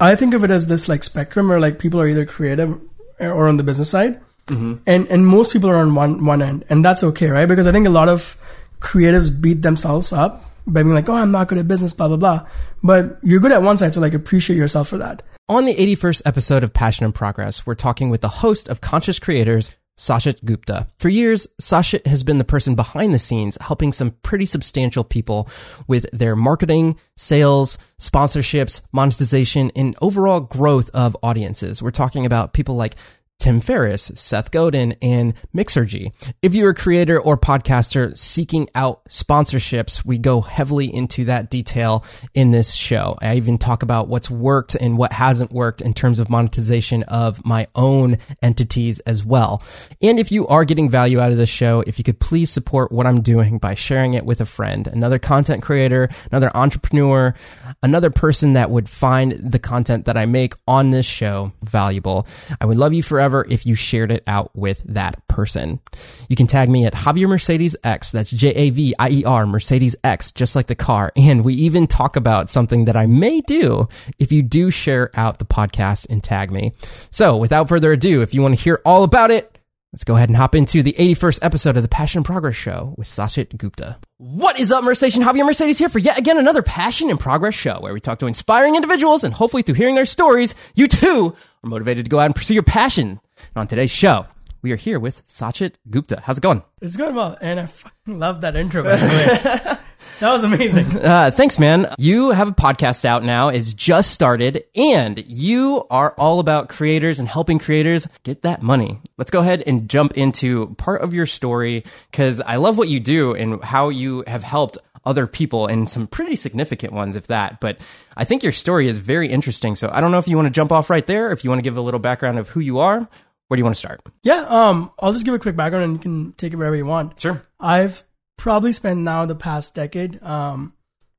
I think of it as this like spectrum where like people are either creative or on the business side, mm-hmm. and and most people are on one one end, and that's okay, right? Because I think a lot of creatives beat themselves up by being like, oh, I'm not good at business, blah blah blah. But you're good at one side, so like appreciate yourself for that. On the 81st episode of Passion and Progress, we're talking with the host of Conscious Creators, Sachit Gupta. For years, Sachit has been the person behind the scenes helping some pretty substantial people with their marketing, sales, sponsorships, monetization, and overall growth of audiences. We're talking about people like Tim Ferriss, Seth Godin, and Mixergy. If you're a creator or podcaster seeking out sponsorships, we go heavily into that detail in this show. I even talk about what's worked and what hasn't worked in terms of monetization of my own entities as well. And if you are getting value out of this show, if you could please support what I'm doing by sharing it with a friend, another content creator, another entrepreneur, another person that would find the content that I make on this show valuable. I would love you forever if you shared it out with that person. You can tag me at Javier Mercedes X. That's J A V I E R Mercedes X, just like the car. And we even talk about something that I may do if you do share out the podcast and tag me. So without further ado, if you want to hear all about it, Let's go ahead and hop into the 81st episode of the Passion and Progress Show with Sachit Gupta. What is up, Mercedes? Javier Mercedes here for yet again another Passion and Progress Show where we talk to inspiring individuals and hopefully through hearing their stories, you too are motivated to go out and pursue your passion. And on today's show, we are here with Sachit Gupta. How's it going? It's going well, and I fucking love that intro, by the way. that was amazing. Uh, thanks, man. You have a podcast out now. It's just started, and you are all about creators and helping creators get that money. Let's go ahead and jump into part of your story because I love what you do and how you have helped other people and some pretty significant ones, if that. But I think your story is very interesting. So I don't know if you want to jump off right there, if you want to give a little background of who you are. Where do you want to start? Yeah, um, I'll just give a quick background and you can take it wherever you want. Sure. I've probably spent now the past decade um,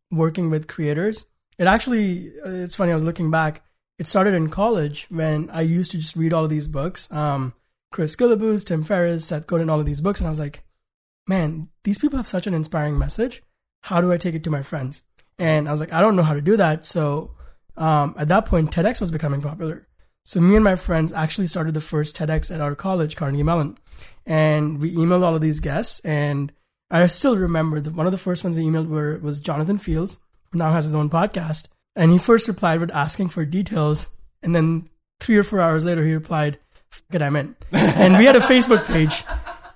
working with creators. It actually, it's funny, I was looking back. It started in college when I used to just read all of these books. Um, Chris Guillebeau's, Tim Ferriss, Seth Godin, all of these books. And I was like, man, these people have such an inspiring message. How do I take it to my friends? And I was like, I don't know how to do that. So um, at that point, TEDx was becoming popular. So me and my friends actually started the first TEDx at our college, Carnegie Mellon. And we emailed all of these guests and I still remember that one of the first ones we emailed were, was Jonathan Fields, who now has his own podcast. And he first replied with asking for details. And then three or four hours later, he replied, Get I'm in. and we had a Facebook page.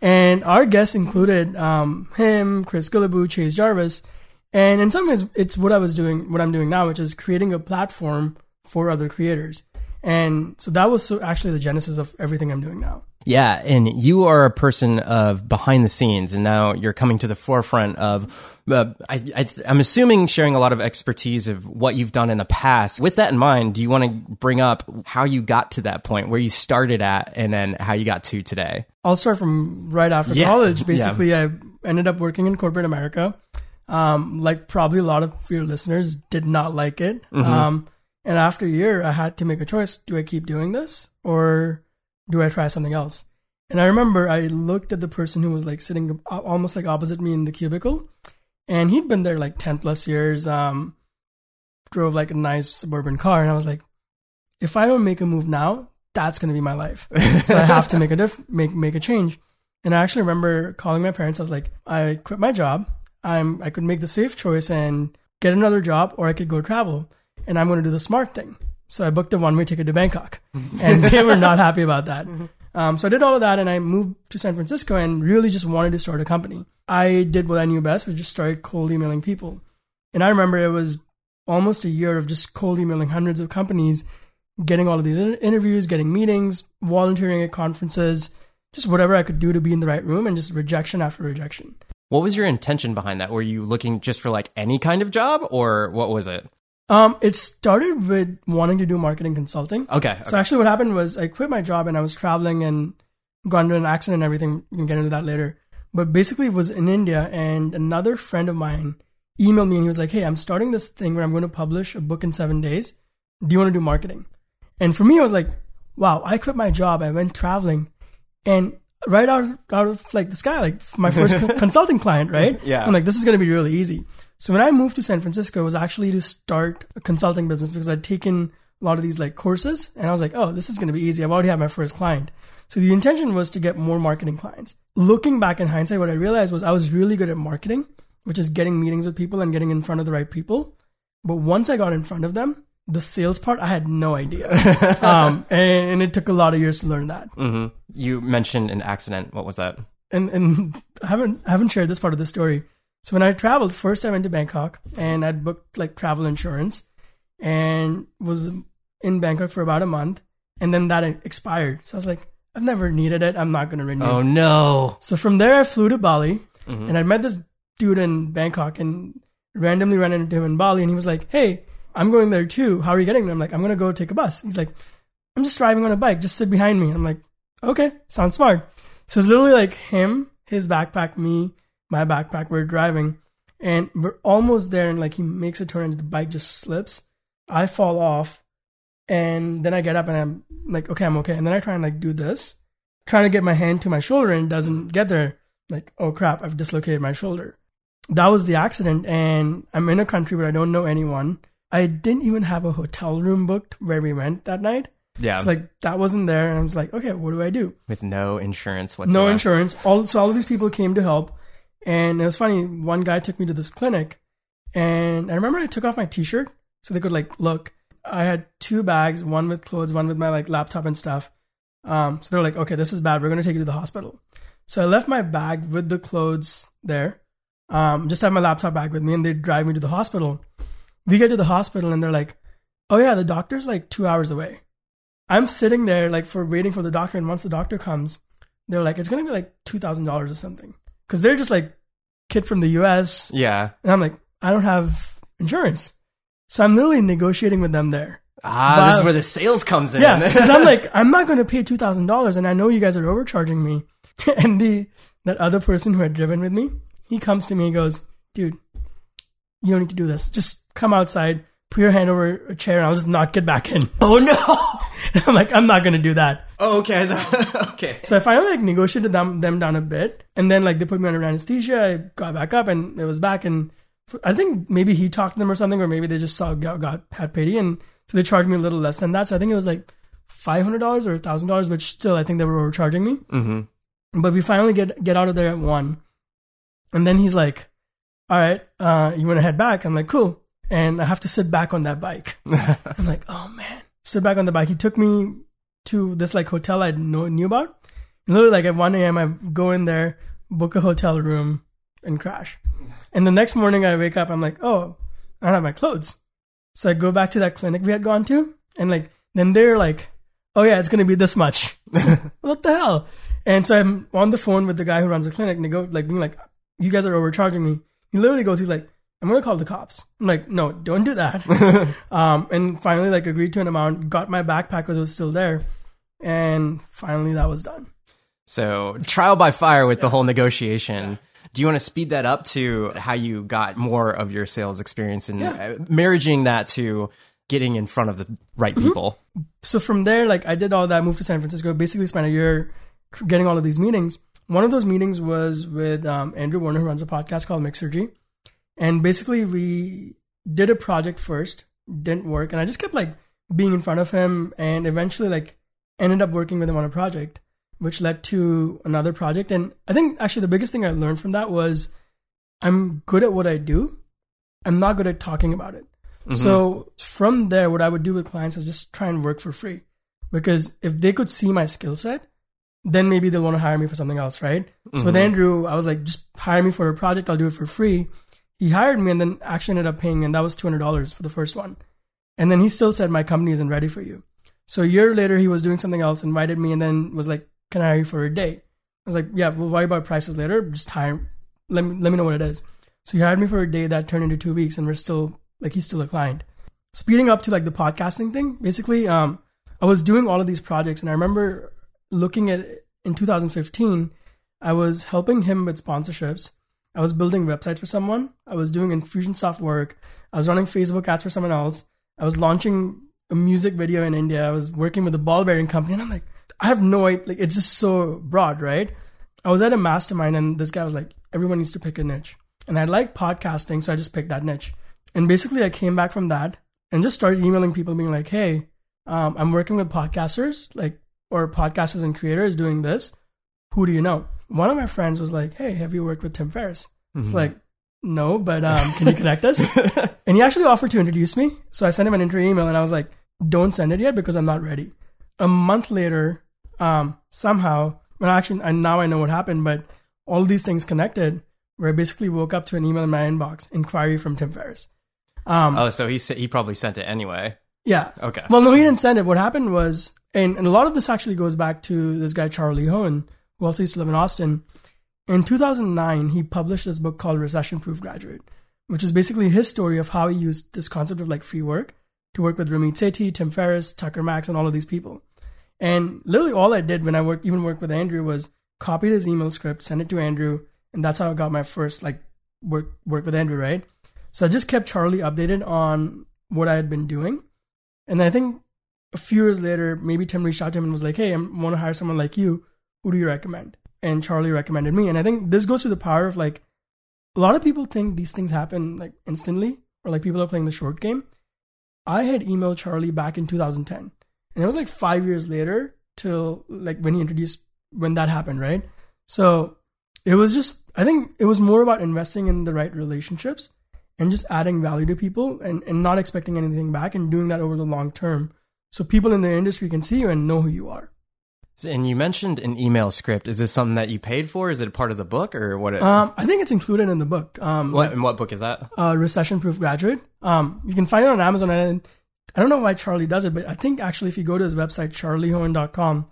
And our guests included um, him, Chris Guillebeau, Chase Jarvis. And in some ways, it's what I was doing, what I'm doing now, which is creating a platform for other creators. And so that was so actually the genesis of everything I'm doing now. Yeah, and you are a person of behind the scenes, and now you're coming to the forefront of. Uh, I, am assuming sharing a lot of expertise of what you've done in the past. With that in mind, do you want to bring up how you got to that point, where you started at, and then how you got to today? I'll start from right after yeah. college. Basically, yeah. I ended up working in corporate America. Um, like probably a lot of your listeners did not like it. Mm-hmm. Um, and after a year, I had to make a choice: do I keep doing this or do I try something else? And I remember I looked at the person who was like sitting almost like opposite me in the cubicle, and he'd been there like 10 plus years, um, drove like a nice suburban car. And I was like, if I don't make a move now, that's going to be my life. so I have to make a diff- make, make a change. And I actually remember calling my parents. I was like, I quit my job. I'm, I could make the safe choice and get another job or I could go travel and I'm going to do the smart thing. So I booked a one way ticket to Bangkok, and they were not happy about that. Um, so I did all of that, and I moved to San Francisco and really just wanted to start a company. I did what I knew best, which just started cold emailing people. And I remember it was almost a year of just cold emailing hundreds of companies, getting all of these interviews, getting meetings, volunteering at conferences, just whatever I could do to be in the right room, and just rejection after rejection. What was your intention behind that? Were you looking just for like any kind of job, or what was it? Um, it started with wanting to do marketing consulting. Okay, okay. So actually, what happened was I quit my job and I was traveling and got into an accident and everything. We can get into that later. But basically, it was in India, and another friend of mine emailed me and he was like, "Hey, I'm starting this thing where I'm going to publish a book in seven days. Do you want to do marketing?" And for me, I was like, "Wow!" I quit my job. I went traveling, and right out of, out of like the sky, like my first consulting client, right? Yeah. I'm like, this is going to be really easy. So when I moved to San Francisco, it was actually to start a consulting business because I'd taken a lot of these like courses. And I was like, oh, this is going to be easy. I've already had my first client. So the intention was to get more marketing clients. Looking back in hindsight, what I realized was I was really good at marketing, which is getting meetings with people and getting in front of the right people. But once I got in front of them, the sales part, I had no idea. um, and, and, it took a lot of years to learn that. Mm-hmm. You mentioned an accident. What was that? And, and I haven't, I haven't shared this part of the story. So when I traveled, first I went to Bangkok and I'd booked like travel insurance and was in Bangkok for about a month. And then that expired. So I was like, I've never needed it. I'm not going to renew. Oh no. So from there, I flew to Bali mm-hmm. and I met this dude in Bangkok and randomly ran into him in Bali. And he was like, Hey, I'm going there too. How are you getting there? I'm like, I'm going to go take a bus. He's like, I'm just driving on a bike. Just sit behind me. I'm like, okay, sounds smart. So it's literally like him, his backpack, me, my backpack. We're driving and we're almost there. And like he makes a turn and the bike just slips. I fall off and then I get up and I'm like, okay, I'm okay. And then I try and like do this, trying to get my hand to my shoulder and doesn't get there. Like, oh crap, I've dislocated my shoulder. That was the accident. And I'm in a country where I don't know anyone. I didn't even have a hotel room booked where we went that night. Yeah. It's like that wasn't there. And I was like, okay, what do I do? With no insurance whatsoever. No insurance. All, so all of these people came to help. And it was funny. One guy took me to this clinic and I remember I took off my t-shirt so they could like look. I had two bags, one with clothes, one with my like laptop and stuff. Um, so they're like, okay, this is bad. We're gonna take you to the hospital. So I left my bag with the clothes there. Um, just have my laptop bag with me, and they drive me to the hospital. We get to the hospital, and they're like, oh yeah, the doctor's like two hours away. I'm sitting there like for waiting for the doctor, and once the doctor comes, they're like, it's gonna be like two thousand dollars or something, because they're just like kid from the U.S. Yeah, and I'm like, I don't have insurance. So I'm literally negotiating with them there. Ah, but, this is where the sales comes in. Yeah, because I'm like, I'm not going to pay two thousand dollars, and I know you guys are overcharging me. and the that other person who had driven with me, he comes to me and goes, "Dude, you don't need to do this. Just come outside, put your hand over a chair, and I'll just knock it back in." Oh no! I'm like, I'm not going to do that. Oh, okay, okay. So I finally like negotiated them them down a bit, and then like they put me under anesthesia. I got back up, and it was back and I think maybe he talked to them or something, or maybe they just saw got, got had pity, and so they charged me a little less than that. So I think it was like five hundred dollars or thousand dollars, which still I think they were overcharging me. Mm-hmm. But we finally get get out of there at one, and then he's like, "All right, uh, you want to head back?" I'm like, "Cool," and I have to sit back on that bike. I'm like, "Oh man." Sit back on the bike. He took me to this like hotel I know, knew about. And literally, like at 1 a.m., I go in there, book a hotel room, and crash. And the next morning I wake up, I'm like, oh, I don't have my clothes. So I go back to that clinic we had gone to, and like, then they're like, oh yeah, it's gonna be this much. what the hell? And so I'm on the phone with the guy who runs the clinic, and they go like being like, you guys are overcharging me. He literally goes, he's like, I'm gonna call the cops. I'm like, no, don't do that. um, and finally, like, agreed to an amount, got my backpack because it was still there, and finally that was done. So trial by fire with yeah. the whole negotiation. Yeah. Do you want to speed that up to how you got more of your sales experience and yeah. Uh, marrying that to getting in front of the right mm-hmm. people? So from there, like I did all that, moved to San Francisco, basically spent a year getting all of these meetings. One of those meetings was with um, Andrew Warner, who runs a podcast called Mixergy. And basically, we did a project first, didn't work. And I just kept like being in front of him and eventually like ended up working with him on a project which led to another project. And I think actually the biggest thing I learned from that was I'm good at what I do. I'm not good at talking about it. Mm-hmm. So from there, what I would do with clients is just try and work for free. Because if they could see my skill set, then maybe they'll want to hire me for something else, right? Mm-hmm. So with mm-hmm. Andrew, I was like, just hire me for a project. I'll do it for free. He hired me and then actually ended up paying me, and that was $200 for the first one. And then he still said, my company isn't ready for you. So a year later, he was doing something else, invited me, and then was like, can I hire you for a day? I was like, yeah, we'll worry about prices later. Just hire, let me, let me know what it is. So he hired me for a day that turned into two weeks and we're still, like, he's still a client. Speeding up to like the podcasting thing, basically, um, I was doing all of these projects and I remember looking at in 2015, I was helping him with sponsorships. I was building websites for someone. I was doing Infusionsoft work. I was running Facebook ads for someone else. I was launching a music video in India. I was working with a ball bearing company. And I'm like, I have no idea. Like, it's just so broad, right? I was at a mastermind and this guy was like, everyone needs to pick a niche. And I like podcasting, so I just picked that niche. And basically, I came back from that and just started emailing people being like, hey, Um, I'm working with podcasters, like or podcasters and creators doing this. Who do you know? One of my friends was like, "Hey, have you worked with Tim Ferriss?" It's Mhm. like, "No, but um, can you connect us?" and he actually offered to introduce me. So I sent him an intro email, and I was like, "Don't send it yet because I'm not ready." A month later, um, somehow, well, actually, and now I know what happened, but all these things connected, where I basically woke up to an email in my inbox, inquiry from Tim Ferriss. Um, oh, so he he probably sent it anyway. yeah, Okay. well, no, he didn't send it. What happened was, and, and a lot of this actually goes back to this guy, Charlie Hoehn, who also used to live in Austin. In 2009, he published this book called Recession Proof Graduate, which is basically his story of how he used this concept of like free work to work with Ramit Sethi, Tim Ferriss, Tucker Max, and all of these people. And literally all I did when I worked, even worked with Andrew was copied his email script, send it to Andrew, and that's how I got my first like work work with Andrew, right? So I just kept Charlie updated on what I had been doing. And I think a few years later, maybe Tim reached out to him and was like, "Hey, I want to hire someone like you. Who do you recommend?" And Charlie recommended me. And I think this goes to the power of like a lot of people think these things happen like instantly, or like people are playing the short game. I had emailed Charlie back in 2010, and it was like five years later till like when he introduced when that happened, right? So it was just I think it was more about investing in the right relationships and just adding value to people and, and not expecting anything back and doing that over the long term so people in the industry can see you and know who you are. So- And you mentioned an email script. Is this something that you paid for? Is it a part of the book or what? It, Um, I think it's included in the book. Um, what and what book is that? uh, Recession Proof Graduate. Um, you can find it on Amazon. And I don't know why Charlie does it, but I think actually if you go to his website, charliehoehn.com,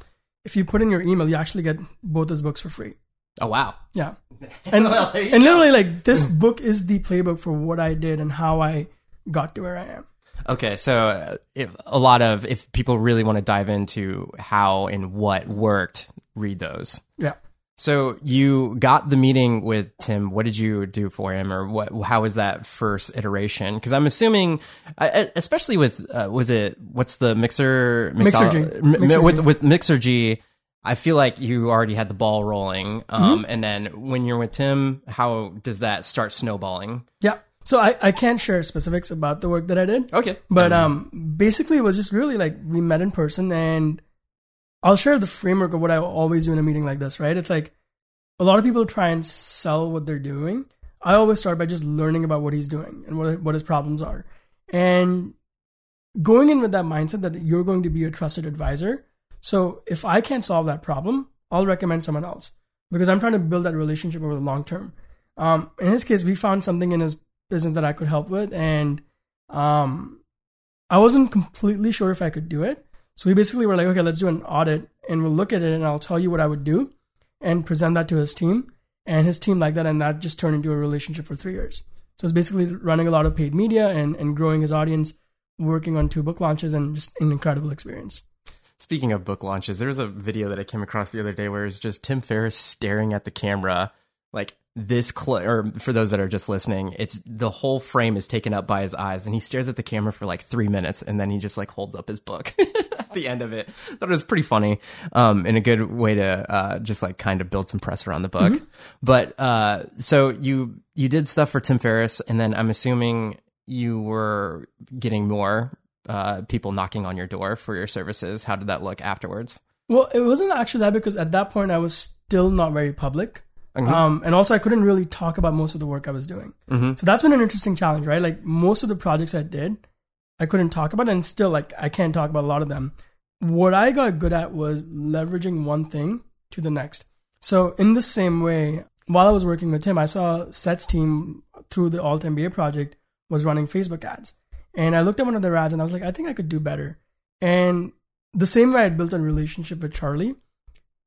if you put in your email, you actually get both his books for free. Oh wow. Yeah. And, Well, and literally, like, this book is the playbook for what I did and how I got to where I am. Okay, so uh, if a lot of if people really want to dive into how and what worked, read those. Yeah. So you got the meeting with Tim. What did you do for him, or what? How was that first iteration? Because I'm assuming, especially with uh, was it what's the mixer mixer, M- m- Mixergy. with with Mixergy. I feel like you already had the ball rolling, um, and then when you're with Tim, how does that start snowballing? Yeah. So I, I can't share specifics about the work that I did. Okay, But um, basically, it was just really like we met in person, and I'll share the framework of what I always do in a meeting like this. Right? It's like a lot of people try and sell what they're doing. I always start by just learning about what he's doing and what what his problems are, and going in with that mindset that you're going to be a trusted advisor. So if I can't solve that problem, I'll recommend someone else because I'm trying to build that relationship over the long term. Um, in his case, we found something in his business that I could help with, and um, I wasn't completely sure if I could do it. So we basically were like, okay, let's do an audit and we'll look at it and I'll tell you what I would do and present that to his team. And his team liked that, and that just turned into a relationship for three years. So it's basically running a lot of paid media and, and growing his audience, working on two book launches, and just an incredible experience. Speaking of book launches, there was a video that I came across the other day where it's just Tim Ferriss staring at the camera, like this. Or for those that are just listening, it's the whole frame is taken up by his eyes, and he stares at the camera for like three minutes, and then he just like holds up his book at the end of it. Thought it was pretty funny, um, and a good way to uh, just like kind of build some press around the book. But uh, so you you did stuff for Tim Ferriss, and then I'm assuming you were getting more uh, people knocking on your door for your services. How did that look afterwards? Well, it wasn't actually that because at that point I was still not very public. Mhm. Um, and also I couldn't really talk about most of the work I was doing. Mhm. So that's been an interesting challenge, right? Like most of the projects I did, I couldn't talk about, and still like I can't talk about a lot of them. What I got good at was leveraging one thing to the next. So in the same way, while I was working with Tim, I saw Seth's team through the Alt MBA project was running Facebook ads. And I looked at one of their ads and I was like, I think I could do better. And the same way I built a relationship with Charlie,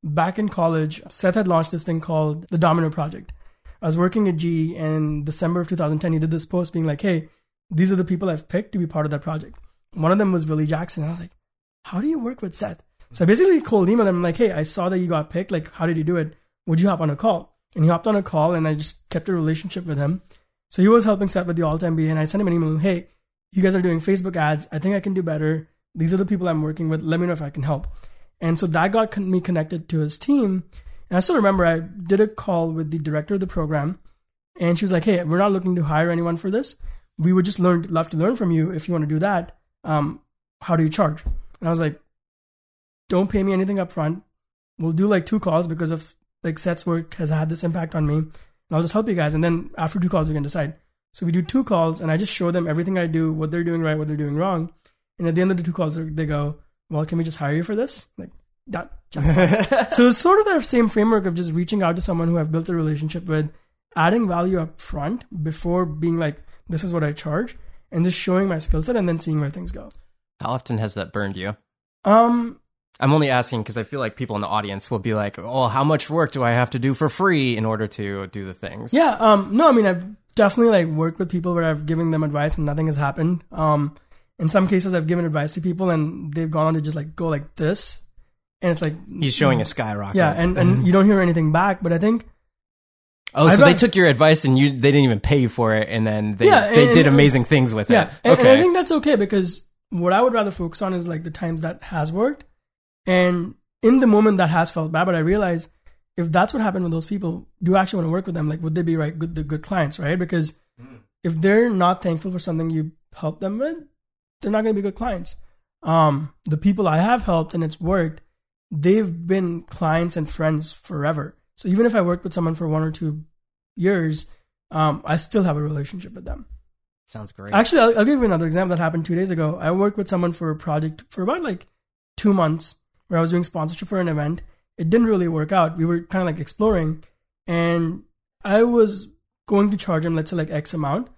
back in college, Seth had launched this thing called the Domino Project. I was working at GE in December of 2010. He did this post being like, hey, these are the people I've picked to be part of that project. One of them was Willie Jackson. I was like, how do you work with Seth? So I basically cold emailed him like, hey, I saw that you got picked. Like, how did you do it? Would you hop on a call? And he hopped on a call and I just kept a relationship with him. So he was helping Seth with the Alt MBA and I sent him an email, hey, you guys are doing Facebook ads. I think I can do better. These are the people I'm working with. Let me know if I can help. And so that got me connected to his team. And I still remember I did a call with the director of the program, and she was like, "Hey, we're not looking to hire anyone for this. We would just learn, love to learn from you if you want to do that. Um, how do you charge?" And I was like, don't pay me anything up front. We'll do like two calls because of like Seth's work has had this impact on me. And I'll just help you guys. And then after two calls, we can decide. So we do two calls and I just show them everything I do, what they're doing right, what they're doing wrong. And at the end of the two calls, they go, well, can we just hire you for this? Like, done. so it's sort of that same framework of just reaching out to someone who I've built a relationship with, adding value up front before being like, this is what I charge, and just showing my skill set and then seeing where things go. How often has that burned you? Um, I'm only asking because I feel like people in the audience will be like, "Oh, how much work do I have to do for free in order to do the things?" Yeah. Um. No, I mean, I've definitely like worked with people where I've given them advice and nothing has happened. Um. In some cases, I've given advice to people and they've gone on to just like go like this, and it's like he's showing a skyrocket. Yeah, and and you don't hear anything back. But I think. Oh, so they took your advice and you they didn't even pay you for it, and then they yeah, they and, did amazing and, things with yeah, it. Yeah, okay. and I think that's okay because what I would rather focus on is like the times that has worked, and in the moment that has felt bad. But I realize if that's what happened with those people, do you actually want to work with them? Like, would they be right good the good clients, right? Because mm. if they're not thankful for something you help them with, they're not going to be good clients. Um, the people I have helped and it's worked, they've been clients and friends forever. So even if I worked with someone for one or two years, um, I still have a relationship with them. Sounds great. Actually, I'll, I'll, give you another example that happened two days ago. I worked with someone for a project for about like two months where I was doing sponsorship for an event. It didn't really work out. We were kind of like exploring, and I was going to charge him, let's say, like X amount.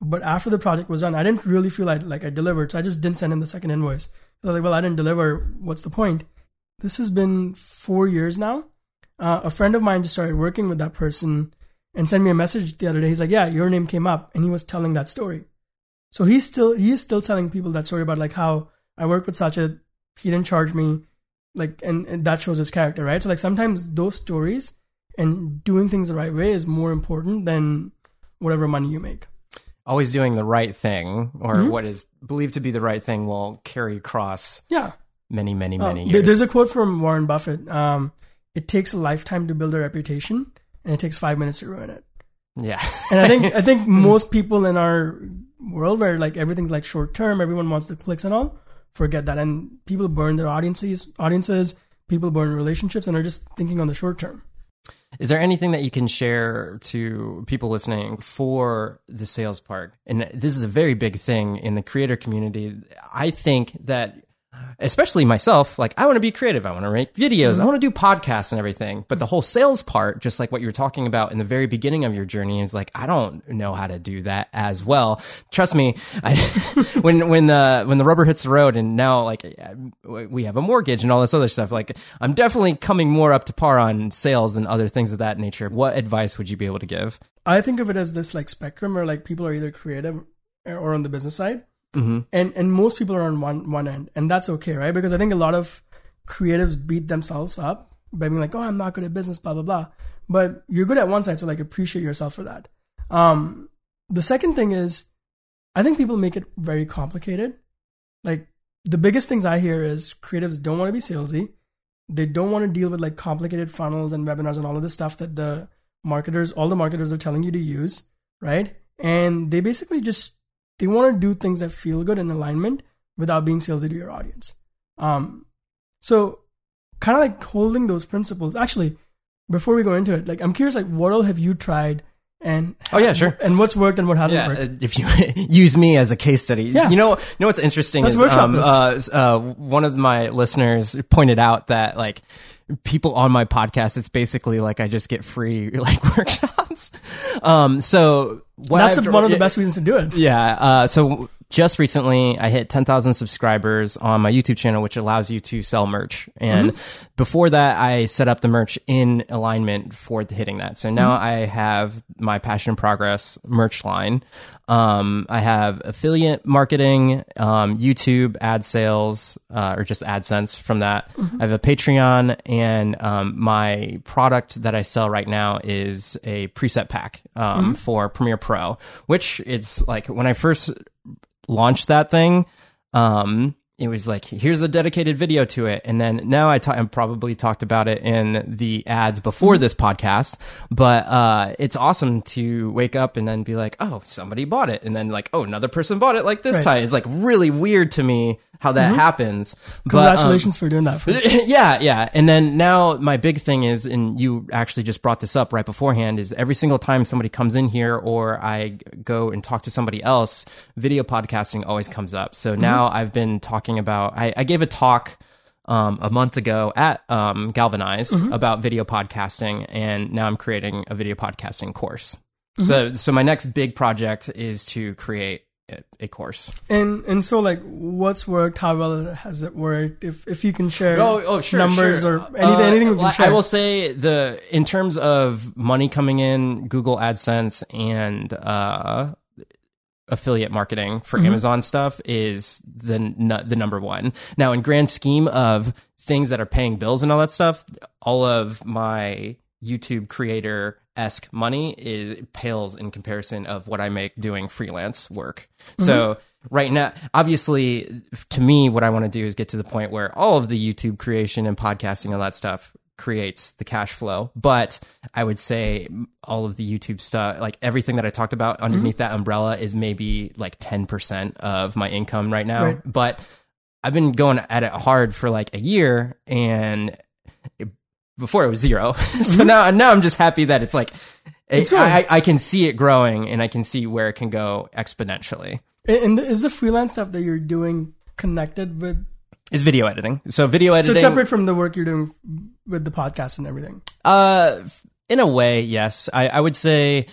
But after the project was done, I didn't really feel like, like I delivered, so I just didn't send him the second invoice. So I was like, well, I didn't deliver. What's the point? This has been four years now. Uh, a friend of mine just started working with that person and sent me a message the other day. He's like, "Yeah, your name came up," and he was telling that story. So he's still he's still telling people that story about like how I worked with Sachit, he didn't charge me, like, and, and that shows his character, right? So like sometimes those stories and doing things the right way is more important than whatever money you make always doing the right thing or mm-hmm. what is believed to be the right thing will carry across yeah. many many uh, many years. there's a quote from warren buffett um, it takes a lifetime to build a reputation and it takes five minutes to ruin it. Yeah. And i think i think most people in our world where like everything's like short term everyone wants the clicks and all forget that. And people burn their audiences audiences people burn relationships and are just thinking on the short term is there anything that you can share to people listening for the sales part? And this is a very big thing in the creator community. I think that especially myself, like I want to be creative. I want to make videos. Mm-hmm. I want to do podcasts and everything. But the whole sales part, just like what you were talking about in the very beginning of your journey, is like I don't know how to do that as well. Trust me, I, when when the when the rubber hits the road, and now like we have a mortgage and all this other stuff, like I'm definitely coming more up to par on sales and other things of that nature. What advice would you be able to give? I think of it as this like spectrum, where like people are either creative or on the business side. Mm-hmm. And and most people are on one one end, and that's okay, right? Because I think a lot of creatives beat themselves up by being like, "Oh, I'm not good at business," blah blah blah. But you're good at one side, so like appreciate yourself for that. Um, the second thing is, I think people make it very complicated. Like the biggest things I hear is creatives don't want to be salesy. They don't want to deal with like complicated funnels and webinars and all of this stuff that the marketers, all the marketers are telling you to use, right? And they basically just they want to do things that feel good in alignment without being salesy to your audience. Um, so kind of like holding those principles. Actually, before we go into it, like I'm curious, like what all have you tried? And oh yeah, sure. And what's worked and what hasn't yeah, worked? Uh, if you use me as a case study, yeah. you know, you know what's interesting Let's is um, uh, uh, one of my listeners pointed out that like people on my podcast, it's basically like I just get free like workshops. Um, so that's I've, one of the best reasons to do it. Yeah. Uh, so just recently I hit 10,000 subscribers on my YouTube channel, which allows you to sell merch. And mm-hmm. before that, I set up the merch in alignment for the hitting that. So now mm-hmm. I have my passion progress merch line. Um, I have affiliate marketing, um, YouTube ad sales, uh, or just AdSense from that. Mm-hmm. I have a Patreon and, um, my product that I sell right now is a preset pack, um, mm-hmm. for Premiere Pro, which it's like when I first launched that thing, um, it was like here's a dedicated video to it and then now I ta- I probably talked about it in the ads before mm-hmm. this podcast but uh it's awesome to wake up and then be like oh somebody bought it and then like oh another person bought it like this right. time it's like really weird to me how that mm-hmm. happens congratulations but, um, for doing that first. yeah yeah and then now my big thing is and you actually just brought this up right beforehand is every single time somebody comes in here or I go and talk to somebody else video podcasting always comes up so mm-hmm. now I've been talking talking about. I, I gave a talk um, a month ago at um, Galvanize mm-hmm. about video podcasting, and now I'm creating a video podcasting course. Mm-hmm. So, so my next big project is to create a, a course. And and so like, what's worked? How well has it worked? If if you can share oh, oh sure, numbers sure. or anything, uh, anything we can share. I will say the in terms of money coming in, Google AdSense and uh, affiliate marketing for mm-hmm. Amazon stuff is the the number one. Now, in grand scheme of things that are paying bills and all that stuff, all of my YouTube creator esque money is pales in comparison of what I make doing freelance work. Mm-hmm. So right now, obviously, to me, what I want to do is get to the point where all of the YouTube creation and podcasting and all that stuff creates the cash flow. But I would say all of the YouTube stuff, like everything that I talked about underneath mm-hmm. that umbrella is maybe like 10% of my income right now. Right. But I've been going at it hard for like a year and it, before it was zero. so mm-hmm. now, now I'm just happy that it's like, it, I, I can see it growing and I can see where it can go exponentially. And is the freelance stuff that you're doing connected with is video editing. So video editing. So separate from the work you're doing with the podcast and everything. Uh, in a way, yes. I, I would say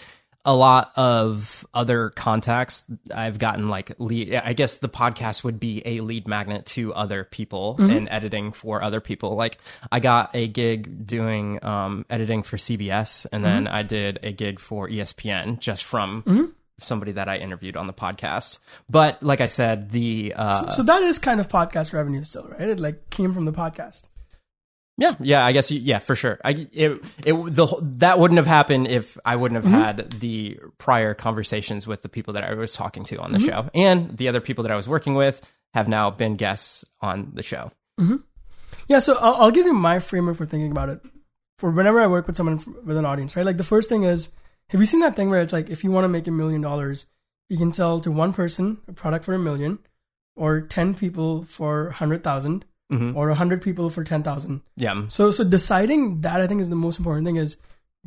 a lot of other contacts I've gotten like lead. I guess the podcast would be a lead magnet to other people mm-hmm. and editing for other people. Like I got a gig doing um, editing for CBS, and then mm-hmm. I did a gig for ESPN just from. Mm-hmm somebody that I interviewed on the podcast. But like I said, the uh, so, so, that is kind of podcast revenue still, right? It like came from the podcast. Yeah, yeah, I guess yeah, for sure. I it it the that wouldn't have happened if I wouldn't have mm-hmm. had the prior conversations with the people that I was talking to on the mm-hmm. show, and the other people that I was working with have now been guests on the show. Mm-hmm. Yeah, so I'll, I'll give you my framework for thinking about it. For whenever I work with someone with an audience, right? Like the first thing is have you seen that thing where it's like if you want to make a million dollars, you can sell to one person a product for a million, or ten people for hundred thousand, mm-hmm. or hundred people for ten thousand. Yeah. So so deciding that I think is the most important thing is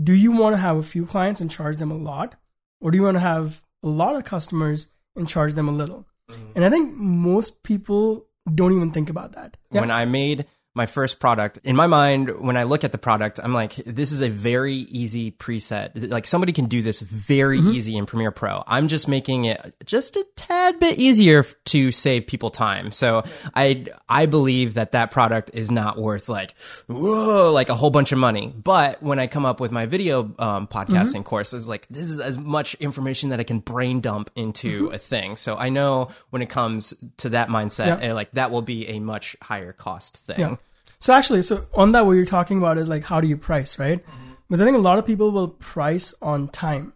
do you want to have a few clients and charge them a lot, or do you want to have a lot of customers and charge them a little? Mm-hmm. And I think most people don't even think about that. Yeah? When I made my first product, in my mind, when I look at the product, I'm like, this is a very easy preset. Like somebody can do this very mm-hmm. easy in Premiere Pro. I'm just making it just a tad bit easier to save people time. So I, I believe that that product is not worth like, whoa, like a whole bunch of money. But when I come up with my video um, podcasting mm-hmm. course, it's like, this is as much information that I can brain dump into mm-hmm. a thing. So I know when it comes to that mindset, yeah. like that will be a much higher cost thing. Yeah. So actually, so on that, what you're talking about is like, how do you price, right? Mm-hmm. Because I think a lot of people will price on time.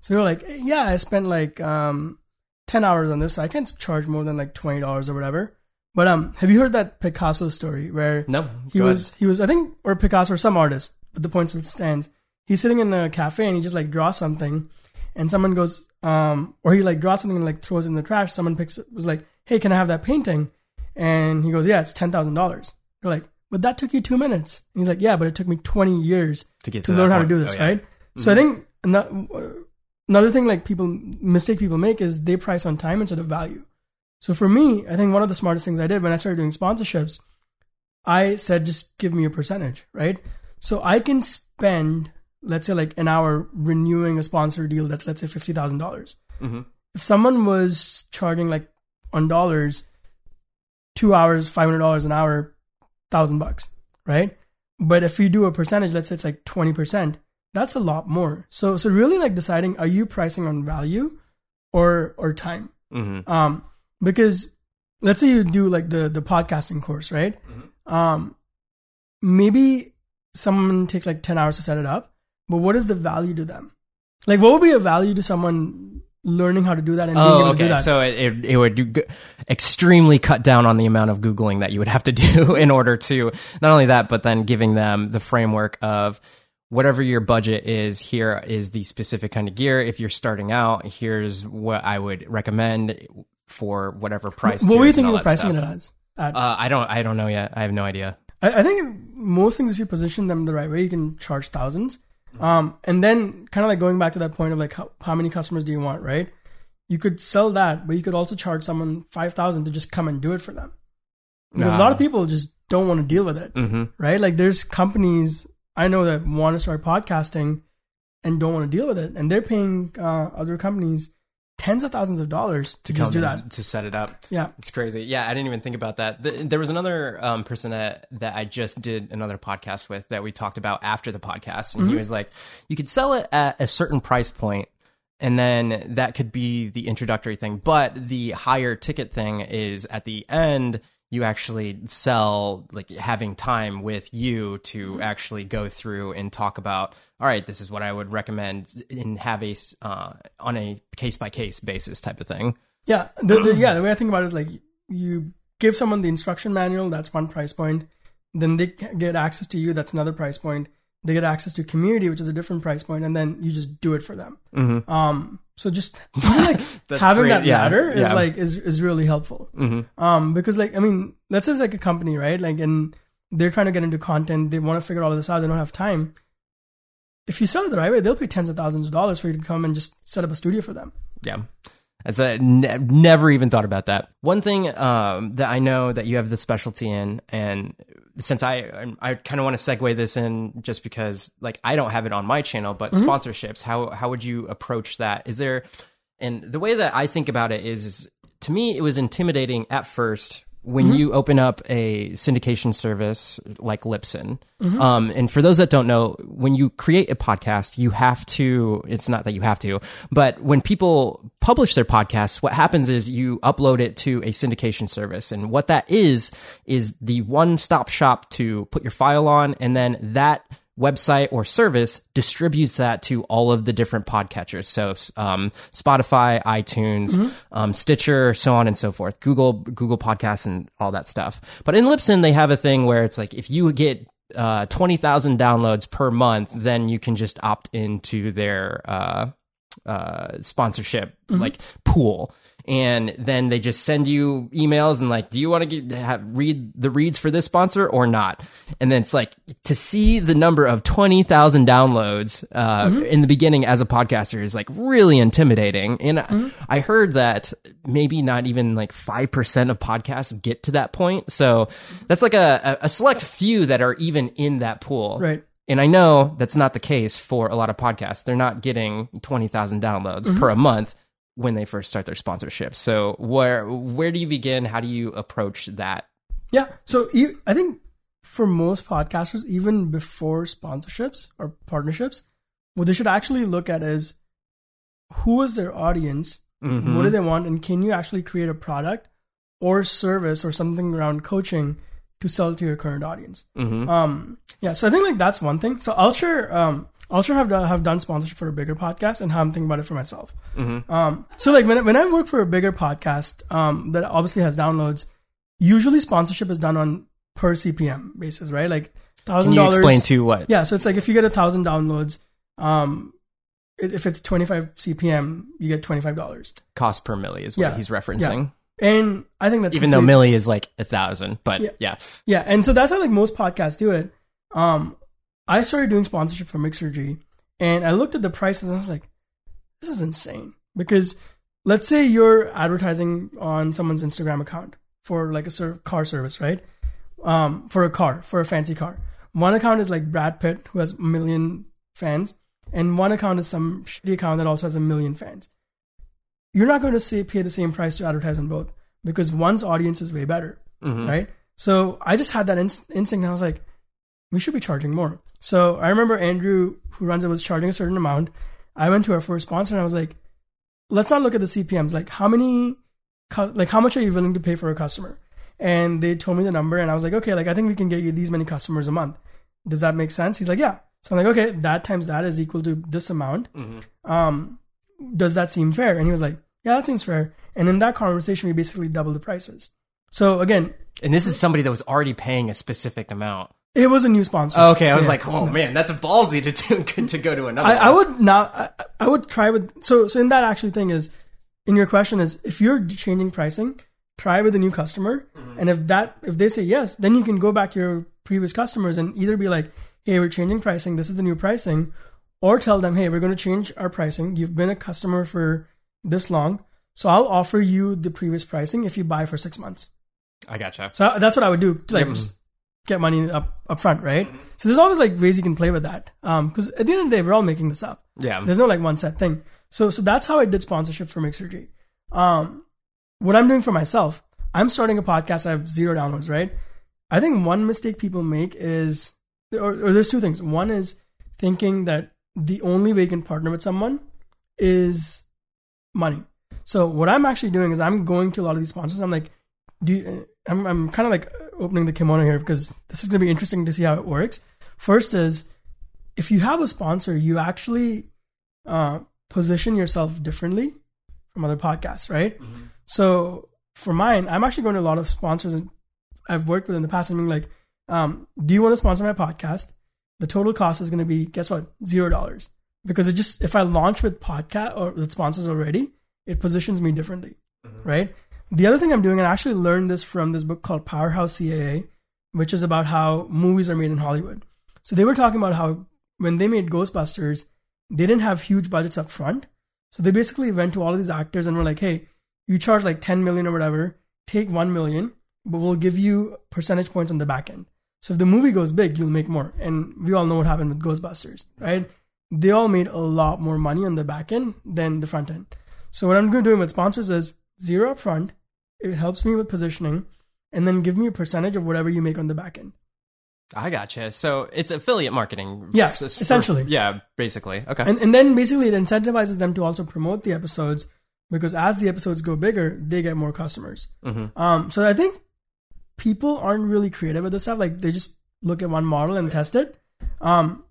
So they're like, yeah, I spent like um, 10 hours on this. So I can't charge more than like $20 or whatever. But um, have you heard that Picasso story where no, he was, ahead. he was, I think, or Picasso or some artist, but the point still stands. He's sitting in a cafe and he just like draws something and someone goes, um, or he like draws something and like throws it in the trash. Someone picks it, was like, hey, can I have that painting? And he goes, yeah, it's $10,000. They're like, but that took you two minutes. And he's like, yeah, but it took me 20 years to, get to, to learn how to do this, oh, yeah. right? Mm-hmm. So I think another thing like people, mistake people make is they price on time instead of value. So for me, I think one of the smartest things I did when I started doing sponsorships, I said, just give me a percentage, right? So I can spend, let's say like an hour renewing a sponsor deal that's, let's say $50,000. mm-hmm. If someone was charging like on dollars, two hours, $500 an hour, thousand bucks, right? But if you do a percentage, let's say it's like 20%, that's a lot more. So, so really like deciding, are you pricing on value or, or time? Mm-hmm. Um, because let's say you do like the, the podcasting course, right? Mm-hmm. Um, maybe someone takes like 10 hours to set it up, but what is the value to them? Like what would be a value to someone learning how to do that and being oh, able okay. to do that. So it, it, it would do, extremely cut down on the amount of Googling that you would have to do in order to not only that, but then giving them the framework of whatever your budget is, here is the specific kind of gear. If you're starting out, here's what I would recommend for whatever price. What were you thinking of pricing it as? Uh, I don't. I don't know yet. I have no idea. I, I, think most things, if you position them the right way, you can charge thousands. Um, and then kind of like going back to that point of like how, how many customers do you want, right? You could sell that, but you could also charge someone five thousand to just come and do it for them. Because nah. a lot of people just don't want to deal with it, mm-hmm. right? Like there's companies I know that want to start podcasting and don't want to deal with it, and they're paying uh, other companies tens of thousands of dollars to, to just do that to set it up. Yeah, it's crazy. Yeah, I didn't even think about that. There was another um, person that that I just did another podcast with that we talked about after the podcast, and mm-hmm. he was like, "You could sell it at a certain price point." And then that could be the introductory thing. But the higher ticket thing is at the end, you actually sell like having time with you to actually go through and talk about all right this is what i would recommend and have a uh, on a case by case basis type of thing. Yeah the, the, yeah the way i think about it is like you give someone the instruction manual that's one price point. Then they get access to you that's another price point. They get access to community which is a different price point and then you just do it for them. Mm-hmm. um so just like having that ladder yeah, is yeah. like is is really helpful. Mm-hmm. Um, because like I mean, let's say it's like a company, right? Like, and they're trying to get into content. They want to figure all of this out. They don't have time. If you sell it the right way, they'll pay tens of thousands of dollars for you to come and just set up a studio for them. Yeah. As I ne- never even thought about that. One thing um, that I know that you have the specialty in, and since I I kind of want to segue this in just because like I don't have it on my channel, but mm-hmm. sponsorships. How how would you approach that? Is there and the way that I think about it is, is to me it was intimidating at first when mm-hmm. you open up a syndication service like Libsyn, mm-hmm. um, and for those that don't know, when you create a podcast, you have to, it's not that you have to, but when people publish their podcasts, what happens is you upload it to a syndication service. And what that is, is the one stop shop to put your file on. And then that website or service distributes that to all of the different podcatchers. So, um, Spotify, iTunes, mm-hmm. um, Stitcher, so on and so forth, Google, Google Podcasts and all that stuff. But in Libsyn, they have a thing where it's like, if you get, uh, 20,000 downloads per month, then you can just opt into their, uh, uh, sponsorship mm-hmm. like pool and then they just send you emails and like, do you want to get, have, read the reads for this sponsor or not? And then it's like to see the number of 20,000 downloads, uh, mm-hmm. in the beginning as a podcaster is like really intimidating. And mm-hmm. I heard that maybe not even like 5% of podcasts get to that point. So that's like a, a select few that are even in that pool. Right. And I know that's not the case for a lot of podcasts. They're not getting 20,000 downloads mm-hmm. per a month when they first start their sponsorship. So where where do you begin? How do you approach that? Yeah. So you, I think for most podcasters, even before sponsorships or partnerships, what they should actually look at is who is their audience, mm-hmm. what do they want, and can you actually create a product or service or something around coaching to sell to your current audience? Mm-hmm. Um, yeah. So I think like that's one thing. So I'll share um, also have done, have done sponsorship for a bigger podcast and how I'm thinking about it for myself. Mm-hmm. Um, so like when when I work for a bigger podcast um, that obviously has downloads, usually sponsorship is done on per CPM basis, right? Like thousand dollars. Explain to what? Yeah, so it's like if you get a thousand downloads, um, if it's 25 CPM, you get $25. Cost per mille is what yeah. he's referencing. Yeah. And I think that's even complete. though mille is like a thousand, but yeah. yeah. Yeah. And so that's how like most podcasts do it. Um, I started doing sponsorship for Mixergy, and I looked at the prices and I was like, this is insane. Because let's say you're advertising on someone's Instagram account for like a car service, right? Um, for a car, for a fancy car. One account is like Brad Pitt, who has a million fans, and one account is some shitty account that also has a million fans. You're not going to say, pay the same price to advertise on both because one's audience is way better, mm-hmm. right? So I just had that instinct, and I was like, we should be charging more. So I remember Andrew, who runs it, was charging a certain amount. I went to our first sponsor and I was like, let's not look at the CPMs. Like, how many, like, how much are you willing to pay for a customer? And they told me the number, and I was like, okay, like, I think we can get you these many customers a month. Does that make sense? He's like, yeah. So I'm like, okay, that times that is equal to this amount. Mm-hmm. Um, does that seem fair? And he was like, yeah, that seems fair. And in that conversation, we basically doubled the prices. So again, and this is somebody that was already paying a specific amount. It was a new sponsor. Oh, okay, I was yeah. like, oh man, that's a ballsy to to go to another. I, I would not. I, I, would try with so so. In that actually thing is, in your question is if you're changing pricing, try with a new customer, mm-hmm. and if that if they say yes, then you can go back to your previous customers and either be like, hey, we're changing pricing. This is the new pricing, or tell them, hey, we're going to change our pricing. You've been a customer for this long, so I'll offer you the previous pricing if you buy for six months. I gotcha. So that's what I would do to like mm-hmm. get money up up front, right? Mm-hmm. So there's always like ways you can play with that. Um, because at the end of the day, we're all making this up. Yeah. There's no like one set thing. So so that's how I did sponsorship for Mixergy. Um, what I'm doing for myself, I'm starting a podcast. I have zero downloads, right? I think one mistake people make is, or, or there's two things. One is thinking that the only way you can partner with someone is money. So what I'm actually doing is I'm going to a lot of these sponsors. I'm like, do you, I'm I'm kind of like opening the kimono here because this is going to be interesting to see how it works. First is if you have a sponsor, you actually uh, position yourself differently from other podcasts, right? Mm-hmm. So for mine, I'm actually going to a lot of sponsors and I've worked with in the past. I mean, like, um, do you want to sponsor my podcast? The total cost is going to be guess what, zero dollars because it just if I launch with podcast or with sponsors already, it positions me differently, mm-hmm. right? The other thing I'm doing, and I actually learned this from this book called Powerhouse CAA, which is about how movies are made in Hollywood. So they were talking about how when they made Ghostbusters, they didn't have huge budgets up front. So they basically went to all of these actors and were like, hey, you charge like 10 million or whatever, take 1 million, but we'll give you percentage points on the back end. So if the movie goes big, you'll make more. And we all know what happened with Ghostbusters, right? They all made a lot more money on the back end than the front end. So what I'm going to do with sponsors is zero up front, it helps me with positioning, and then give me a percentage of whatever you make on the back end. I gotcha. So it's affiliate marketing. Yeah, for, essentially. yeah, basically. Okay. And, and then basically it incentivizes them to also promote the episodes because as the episodes go bigger, they get more customers. Mm-hmm. Um, so I think people aren't really creative with this stuff. Like they just look at one model and test it. Um,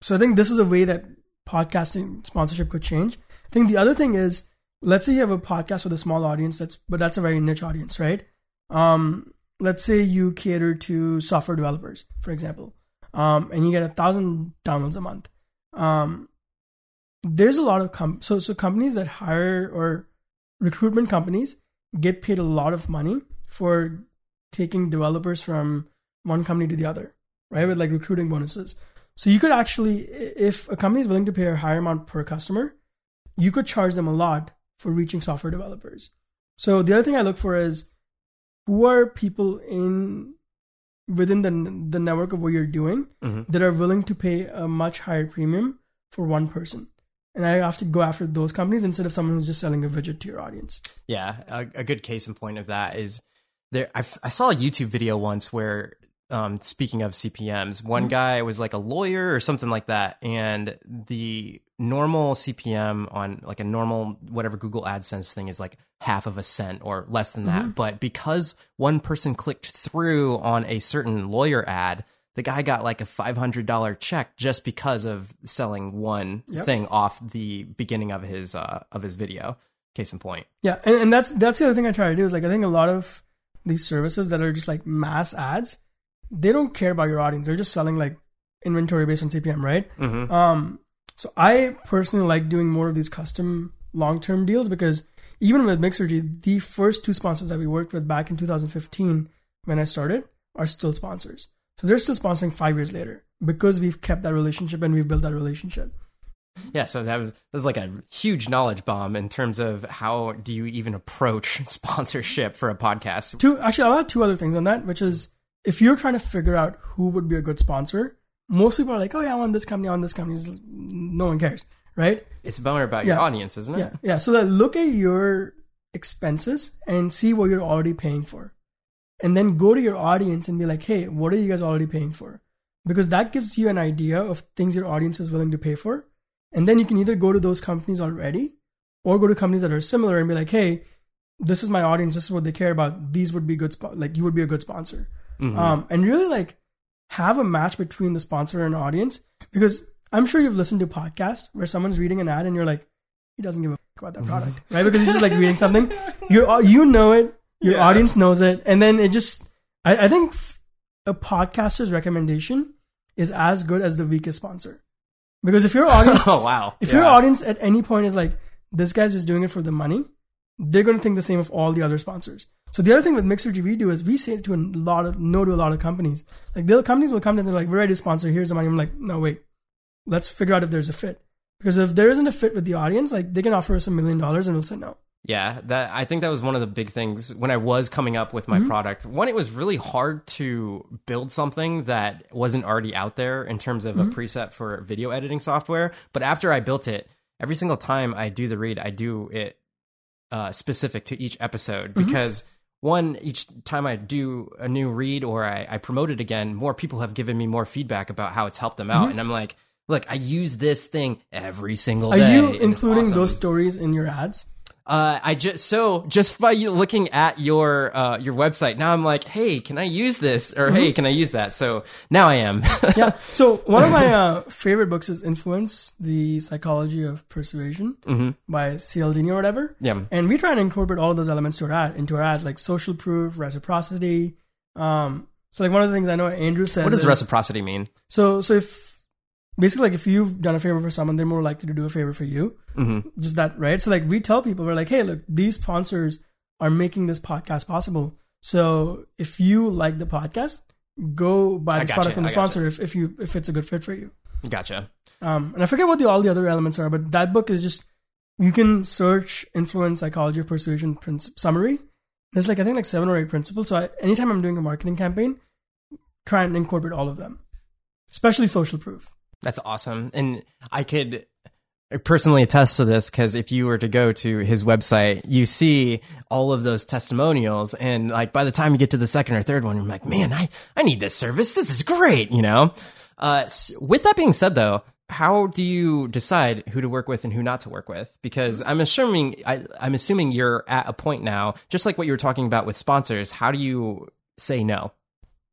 so I think this is a way that podcasting sponsorship could change. I think the other thing is let's say you have a podcast with a small audience that's but that's a very niche audience right um let's say you cater to software developers for example um and you get a thousand downloads a month um there's a lot of com- so so companies that hire or recruitment companies get paid a lot of money for taking developers from one company to the other right with like recruiting bonuses so you could actually if a company is willing to pay a higher amount per customer you could charge them a lot for reaching software developers. So the other thing I look for is who are people in within the the network of what you're doing mm-hmm. that are willing to pay a much higher premium for one person. And I have to go after those companies instead of someone who's just selling a widget to your audience. Yeah, a, a good case in point of that is there. I, I saw a YouTube video once where um, speaking of CPMS, one mm-hmm. guy was like a lawyer or something like that, and the normal CPM on like a normal whatever Google AdSense thing is like half of a cent or less than that. Mm-hmm. But because one person clicked through on a certain lawyer ad, the guy got like a $500 check just because of selling one yep. thing off the beginning of his uh, of his video. Case in point. Yeah, and, and that's that's the other thing I try to do is like I think a lot of these services that are just like mass ads, they don't care about your audience. They're just selling like inventory based on CPM, right? Mm-hmm. Um, so I personally like doing more of these custom long term deals because even with Mixergy, the first two sponsors that we worked with back in 2015 when I started are still sponsors. So they're still sponsoring five years later because we've kept that relationship and we've built that relationship. Yeah, so that was that was like a huge knowledge bomb in terms of how do you even approach sponsorship for a podcast. Two actually I'll add two other things on that, which is if you're trying to figure out who would be a good sponsor, most people are like, oh yeah, I want this company, I want this company. No one cares, right? It's more about yeah. your audience, isn't it? Yeah, yeah. So that look at your expenses and see what you're already paying for, and then go to your audience and be like, hey, what are you guys already paying for? Because that gives you an idea of things your audience is willing to pay for, and then you can either go to those companies already, or go to companies that are similar and be like, hey, this is my audience, this is what they care about. These would be good, sp- like you would be a good sponsor. Mm-hmm. Um, and really like have a match between the sponsor and audience because I'm sure you've listened to podcasts where someone's reading an ad and you're like, he doesn't give a fuck about that product, right? Because he's just like reading something. You you know it, your Yeah. audience knows it, and then it just. I, I think f- a podcaster's recommendation is as good as the weakest sponsor, because if your audience, oh wow. if Yeah. your audience at any point is like, this guy's just doing it for the money, they're going to think the same of all the other sponsors. So the other thing with Mixergy we do is we say it to a lot of no to a lot of companies. Like the companies will come to us and they're like, we're ready to sponsor. Here's the money. I'm like, no, wait, let's figure out if there's a fit. Because if there isn't a fit with the audience, like they can offer us a million dollars and we'll say no. Yeah, that I think that was one of the big things when I was coming up with my Mm-hmm. product. One, it was really hard to build something that wasn't already out there in terms of Mm-hmm. a preset for video editing software. But after I built it, every single time I do the read, I do it uh, specific to each episode Mm-hmm. because one, each time I do a new read or I, I promote it again, more people have given me more feedback about how it's helped them Mm-hmm. out, and I'm like. Look, I use this thing every single Are day. you including awesome. those stories in your ads? Uh, I just so just by you looking at your uh your website now, I'm like, hey, can I use this or Mm-hmm. hey, can I use that? So now I am. yeah. So one of my uh, favorite books is Influence: The Psychology of Persuasion by Cialdini or whatever. yeah. And we try and incorporate all of those elements to our ad, into our ads, like social proof, reciprocity. Um, so like one of the things I know Andrew says. What does is- reciprocity mean? So so if basically like if you've done a favor for someone, they're more likely to do a favor for you. Mm-hmm. Just that, right? So like we tell people, we're like, hey, look, these sponsors are making this podcast possible. So if you like the podcast, go buy this gotcha, product from the sponsor if, if you if it's a good fit for you. Gotcha. Um, and I forget what the all the other elements are, but that book is just you can search influence psychology of persuasion princi- summary. There's like I think like seven or eight principles. So I, anytime I'm doing a marketing campaign, try and incorporate all of them, especially social proof. That's awesome, and I could personally attest to this because if you were to go to his website, you see all of those testimonials, and like by the time you get to the second or third one, you're like, man, I I need this service. This is great, you know. Uh, with that being said, though, how do you decide who to work with and who not to work with? Because I'm assuming I, I'm assuming you're at a point now, just like what you were talking about with sponsors. How do you say no?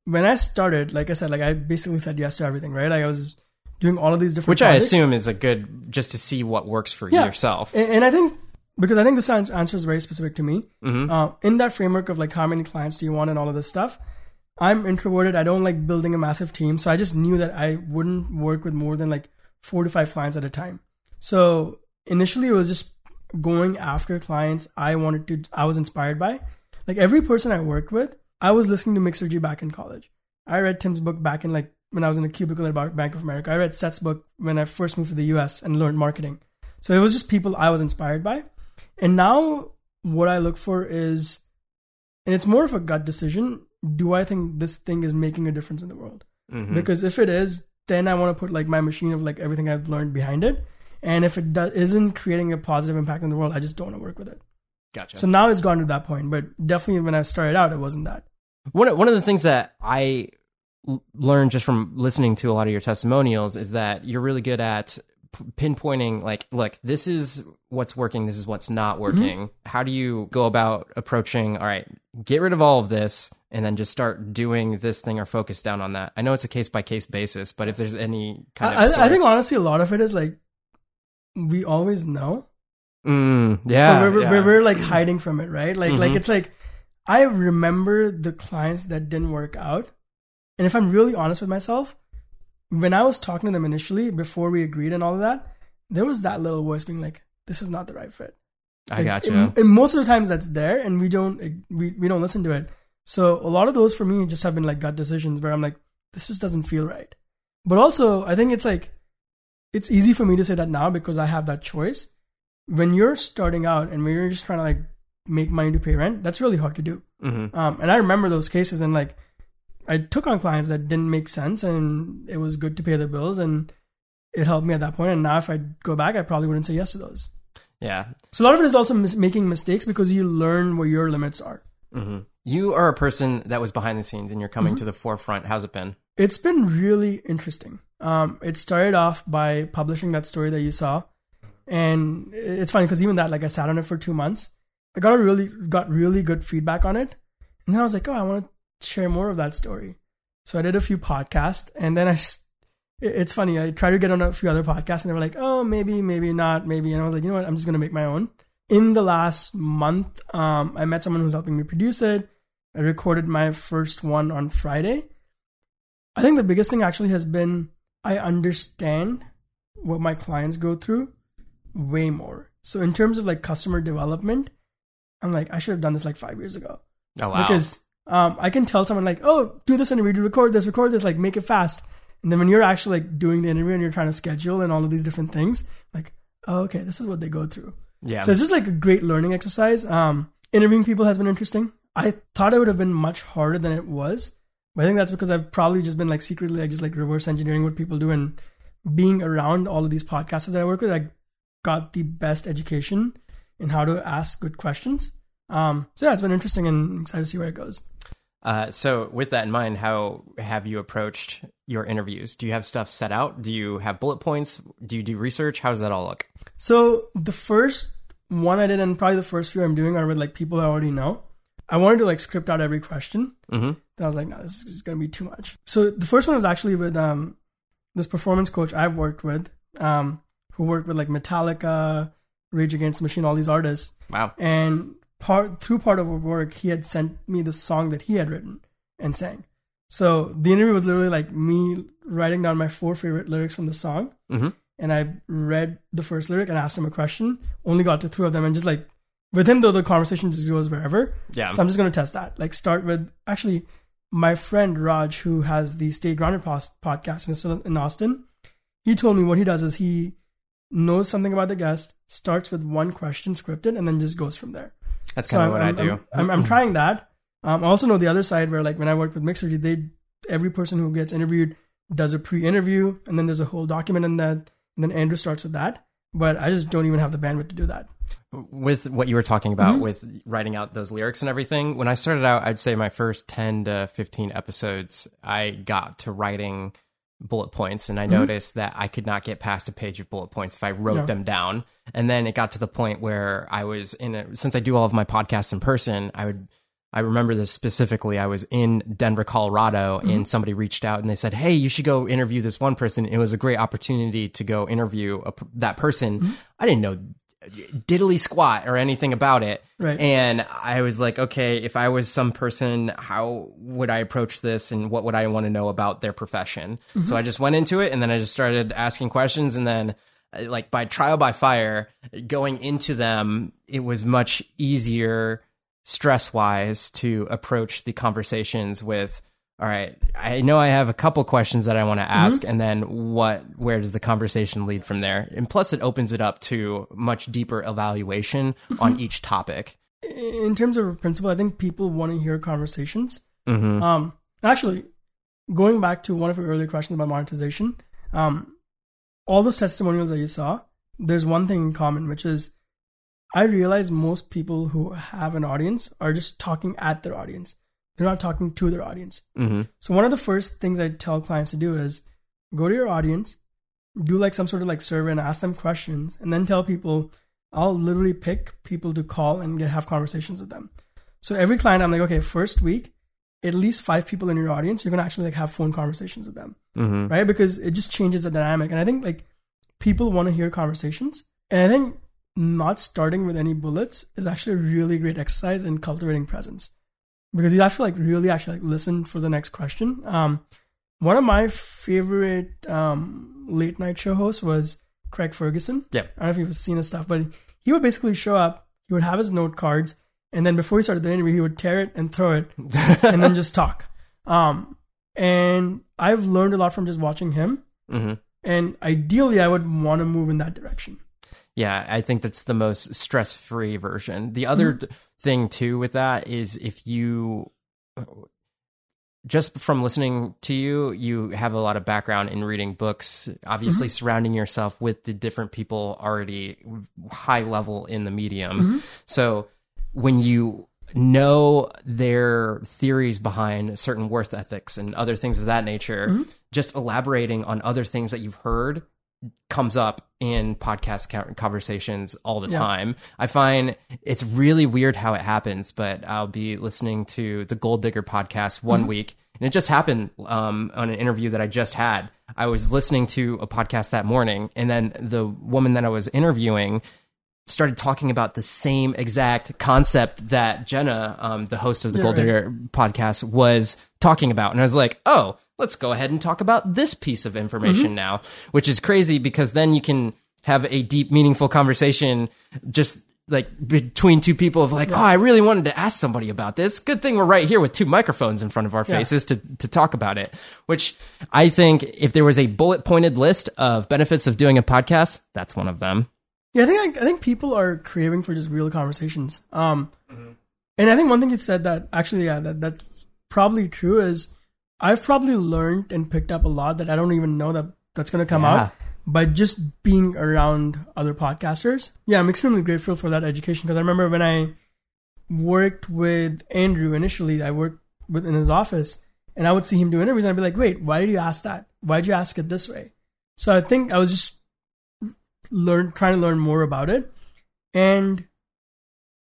When I started, like I said, like I basically said yes to everything, right? Like I was doing all of these different Which I assume is a good just to see what works for Yeah. yourself. And, and I think because I think this answer is very specific to me. Mhm. Uh, in that framework of like how many clients do you want and all of this stuff, I'm introverted. I don't like building a massive team, so I just knew that I wouldn't work with more than like four to five clients at a time. So initially, it was just going after clients I wanted to. I was inspired by. Like every person I worked with, I was listening to Mixergy back in college. I read Tim's book back in like when I was in a cubicle at Bank of America. I read Seth's book when I first moved to the US and learned marketing. So it was just people I was inspired by. And now what I look for is, and it's more of a gut decision. Do I think this thing is making a difference in the world? Mhm. Because if it is, then I want to put like my machine of like everything I've learned behind it. And if it do- isn't creating a positive impact in the world, I just don't want to work with it. Gotcha. So now it's gone to that point. But definitely when I started out, it wasn't that. one of- one of the things that I learned just from listening to a lot of your testimonials is that you're really good at p- pinpointing like look this is what's working this is what's not working how do you go about approaching all right get rid of all of this and then just start doing this thing or focus down on that i know it's a case by case basis but if there's any kind of I, story. I think honestly, a lot of it is like we always know, Mm, yeah, but we're, yeah. we're, we're like hiding from it, right? Like like Mhm. it's like I remember the clients that didn't work out, and if I'm really honest with myself, when I was talking to them initially before we agreed and all of that, there was that little voice being like, "This is not the right fit." i Like, gotcha And, most of the times that's there, and we don't we we don't listen to it. So a lot of those for me just have been like gut decisions where I'm like, this just doesn't feel right. But also, I think it's like it's easy for me to say that now because I have that choice. When you're starting out and when you're just trying to like make money to pay rent, that's really hard to do. hmm Um, and I remember those cases, and like I took on clients that didn't make sense, and it was good to pay the bills, and it helped me at that point. And now, if I go back, I probably wouldn't say yes to those. yeah So a lot of it is also mis- making mistakes because you learn where your limits are. hmm you are a person that was behind the scenes and you're coming Mm-hmm. to the forefront how's it been It's been really interesting. Um, it started off by publishing that story that you saw, and it's funny because even that, like, I sat on it for two months. I got a really got really good feedback on it, and then I was like, oh, I want to share more of that story. So I did a few podcasts, and then I. it's funny. I tried to get on a few other podcasts and they were like, oh, maybe, maybe not, maybe. And I was like, you know what? I'm just going to make my own. In the last month, um, I met someone who's helping me produce it. I recorded my first one on Friday. I think the biggest thing actually has been I understand what my clients go through way more. So in terms of like customer development, I'm like, I should have done this like five years ago. Oh wow. Because um, I can tell someone like, oh, do this interview, record this, record this, like make it fast. And then when you're actually like doing the interview and you're trying to schedule and all of these different things, like, oh, okay, this is what they go through. Yeah. So it's just like a great learning exercise. Um, interviewing people has been interesting. I thought it would have been much harder than it was, but I think that's because I've probably just been like secretly like just like reverse engineering what people do and being around all of these podcasters that I work with, I got the best education in how to ask good questions. Um, so yeah, it's been interesting and I'm excited to see where it goes. Uh, so with that in mind, how have you approached your interviews? Do you have stuff set out? Do you have bullet points? Do you do research? How does that all look? So the first one I did, and probably the first few I'm doing are with like people I already know. I wanted to like script out every question. Mm-hmm. I was like, no, this is going to be too much. So the first one was actually with um, this performance coach I've worked with, um, who worked with like Metallica, Rage Against the Machine, all these artists. Wow. And part through part of our work, he had sent me the song that he had written and sang. So the interview was literally like me writing down my four favorite lyrics from the song, mm-hmm. and I read the first lyric and asked him a question. Only got to three of them, and just like with him though, the conversation just goes wherever. Yeah. So I'm just gonna test that. Like start with actually my friend Raj, who has the Stay Grounded podcast in Austin. He told me what he does is he knows something about the guest, starts with one question scripted, and then just goes from there. That's kind so of what I'm, i do. I'm, I'm, I'm, trying that. Um, I also know the other side where, like, when I work with Mixergy, they every person who gets interviewed does a pre-interview, and then there's a whole document in that, and then Andrew starts with that. But I just don't even have the bandwidth to do that. With what you were talking about mm-hmm. with writing out those lyrics and everything, when I started out, I'd say my first 10 to 15 episodes, I got to writing bullet points and I mm-hmm. noticed that I could not get past a page of bullet points if I wrote yeah. them down. And then it got to the point where I was in a, since I do all of my podcasts in person, I would I remember this specifically. I was in Denver, Colorado, mm-hmm. and somebody reached out and they said, "Hey, you should go interview this one person." It was a great opportunity to go interview a, that person. Mm-hmm. I didn't know diddly squat or anything about it. Right. And I was like, okay, if I was some person, how would I approach this and what would I want to know about their profession? Mm-hmm. So I just went into it and then I just started asking questions and then uh, like by trial by fire going into them, it was much easier stress wise to approach the conversations with all right, I know I have a couple questions that I want to mm-hmm. ask, mm-hmm. and then what? Where does the conversation lead from there? And plus, it opens it up to much deeper evaluation mm-hmm. on each topic. In terms of principle, I think people want to hear conversations. Mm-hmm. Um, actually, going back to one of your earlier questions about monetization, um, all those testimonials that you saw, there's one thing in common, which is I realize most people who have an audience are just talking at their audience they're not talking to their audience. Mm-hmm. So one of the first things I tell clients to do is go to your audience, do like some sort of like survey and ask them questions, and then tell people I'll literally pick people to call and get, have conversations with them. So every client, I'm like, okay, first week, at least five people in your audience, you're gonna actually like have phone conversations with them, mm-hmm. right? Because it just changes the dynamic, and I think like people want to hear conversations, and I think not starting with any bullets is actually a really great exercise in cultivating presence because you have to like really actually like listen for the next question. Um, one of my favorite um, late night show hosts was Craig Ferguson. Yeah, I don't know if you've seen his stuff, but he would basically show up. He would have his note cards, and then before he started the interview, he would tear it and throw it, and then just talk. Um, and I've learned a lot from just watching him. Mm-hmm. And ideally, I would want to move in that direction. Yeah, I think that's the most stress free version. The other mm-hmm. Thing too with that is if you just from listening to you, you have a lot of background in reading books, obviously mm-hmm. surrounding yourself with the different people already high level in the medium. Mm-hmm. So when you know their theories behind certain worth ethics and other things of that nature, mm-hmm. just elaborating on other things that you've heard comes up in podcast conversations all the yeah. time. I find it's really weird how it happens, but I'll be listening to the Goal Digger podcast one mm-hmm. week, and it just happened um, on an interview that I just had. I was listening to a podcast that morning, and then the woman that I was interviewing started talking about the same exact concept that Jenna, um, the host of the yeah, Goal Digger right. podcast, was talking about. And I was like, oh, let's go ahead and talk about this piece of information mm-hmm. now, which is crazy because then you can have a deep, meaningful conversation just like between two people of like, yeah. oh, I really wanted to ask somebody about this. Good thing we're right here with two microphones in front of our faces yeah. to, to talk about it. Which I think if there was a bullet pointed list of benefits of doing a podcast, that's one of them. Yeah, I think I, think people are craving for just real conversations. Um, mm-hmm. and I think one thing you said that actually, yeah, that that's probably true is I've probably learned and picked up a lot that I don't even know that that's going to come yeah. out by just being around other podcasters. Yeah, I'm extremely grateful for that education because I remember when I worked with Andrew initially, I worked with in his office and I would see him do interviews and I'd be like, wait, why did you ask that? Why did you ask it this way? So I think I was just learn trying to learn more about it. And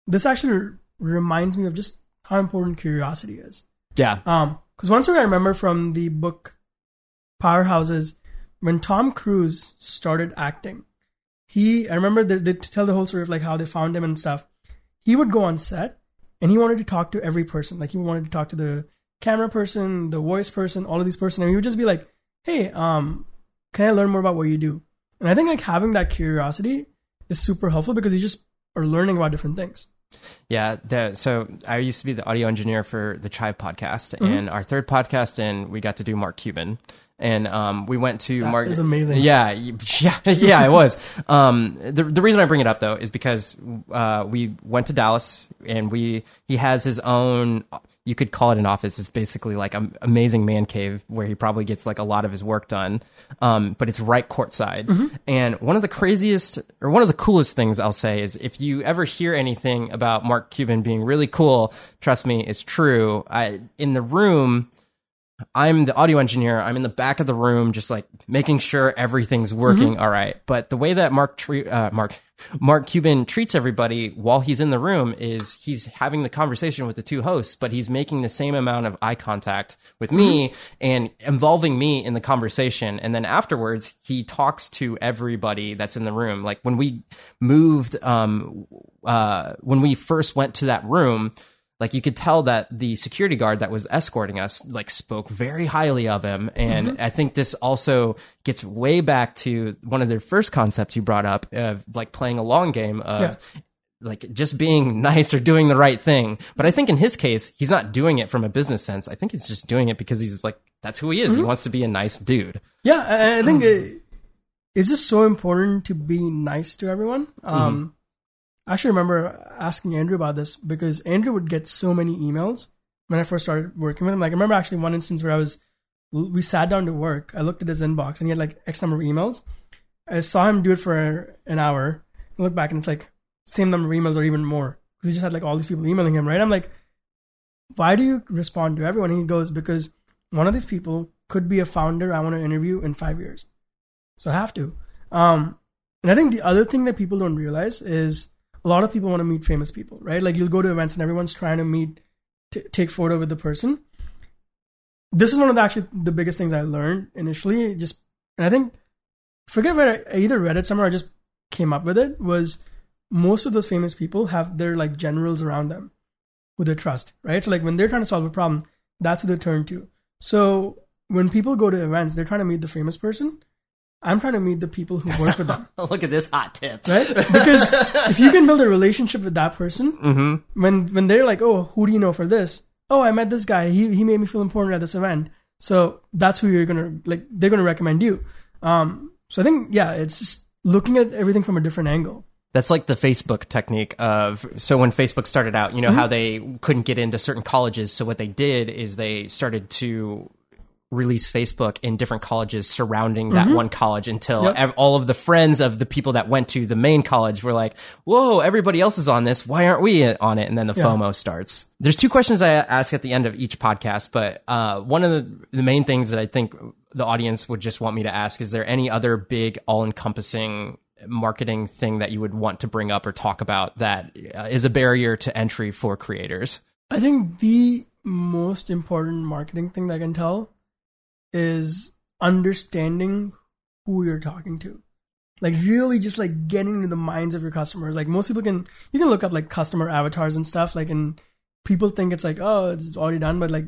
this actually reminds me of just how important curiosity is. Yeah. Um, because one thing I remember from the book Powerhouses, when Tom Cruise started acting, he I remember they, they tell the whole story of like how they found him and stuff. He would go on set and he wanted to talk to every person. Like he wanted to talk to the camera person, the voice person, all of these person, and he would just be like, "Hey, um, can I learn more about what you do?" And I think like having that curiosity is super helpful because you just are learning about different things. Yeah, the, so I used to be the audio engineer for the Chive podcast, mm-hmm. and our third podcast, and we got to do Mark Cuban and um, we went to that Mark. Is amazing. Yeah, yeah, yeah. It was. Um, the the reason I bring it up though is because uh, we went to Dallas, and we he has his own. You could call it an office. It's basically like an amazing man cave where he probably gets like a lot of his work done. Um, but it's right courtside. Mm-hmm. And one of the craziest or one of the coolest things I'll say is if you ever hear anything about Mark Cuban being really cool, trust me, it's true. I in the room I'm the audio engineer. I'm in the back of the room, just like making sure everything's working mm-hmm. all right. But the way that Mark, tre- uh, Mark, Mark Cuban treats everybody while he's in the room is he's having the conversation with the two hosts, but he's making the same amount of eye contact with me mm-hmm. and involving me in the conversation. And then afterwards, he talks to everybody that's in the room. Like when we moved, um, uh, when we first went to that room, like you could tell that the security guard that was escorting us like spoke very highly of him. And mm-hmm. i think this also gets way back to one of their first concepts you brought up of like playing a long game of yeah. like just being nice or doing the right thing. But i think in his case he's not doing it from a business sense. I think he's just doing it because he's like that's who he is. Mm-hmm. he wants to be a nice dude. Yeah i think it, it's just so important to be nice to everyone? Um mm-hmm I actually remember asking Andrew about this because Andrew would get so many emails when I first started working with him. Like I remember actually one instance where I was, we sat down to work. I looked at his inbox and he had like X number of emails. I saw him do it for an hour. I look back and it's like same number of emails or even more because he just had like all these people emailing him. Right? I'm like, why do you respond to everyone? And he goes because one of these people could be a founder I want to interview in five years, so I have to. Um, and I think the other thing that people don't realize is a lot of people want to meet famous people, right? Like you'll go to events and everyone's trying to meet, t- take photo with the person. This is one of the actually the biggest things I learned initially. Just and I think forget where I either read it somewhere or just came up with it was most of those famous people have their like generals around them who they trust, right? So like when they're trying to solve a problem, that's who they turn to. So when people go to events, they're trying to meet the famous person. I'm trying to meet the people who work with them. Look at this hot tip, right? Because if you can build a relationship with that person, mm-hmm. when when they're like, "Oh, who do you know for this?" Oh, I met this guy. He he made me feel important at this event. So that's who you're gonna like. They're gonna recommend you. Um, so I think yeah, it's just looking at everything from a different angle. That's like the Facebook technique of so when Facebook started out, you know mm-hmm. how they couldn't get into certain colleges, so what they did is they started to release Facebook in different colleges surrounding that mm-hmm. one college until yep. ev- all of the friends of the people that went to the main college were like, whoa, everybody else is on this. Why aren't we on it? And then the yeah. FOMO starts. There's two questions I ask at the end of each podcast, but uh, one of the, the main things that I think the audience would just want me to ask is there any other big all encompassing marketing thing that you would want to bring up or talk about that uh, is a barrier to entry for creators? I think the most important marketing thing that I can tell is understanding who you're talking to. Like really just like getting into the minds of your customers. Like most people can you can look up like customer avatars and stuff like and people think it's like oh it's already done but like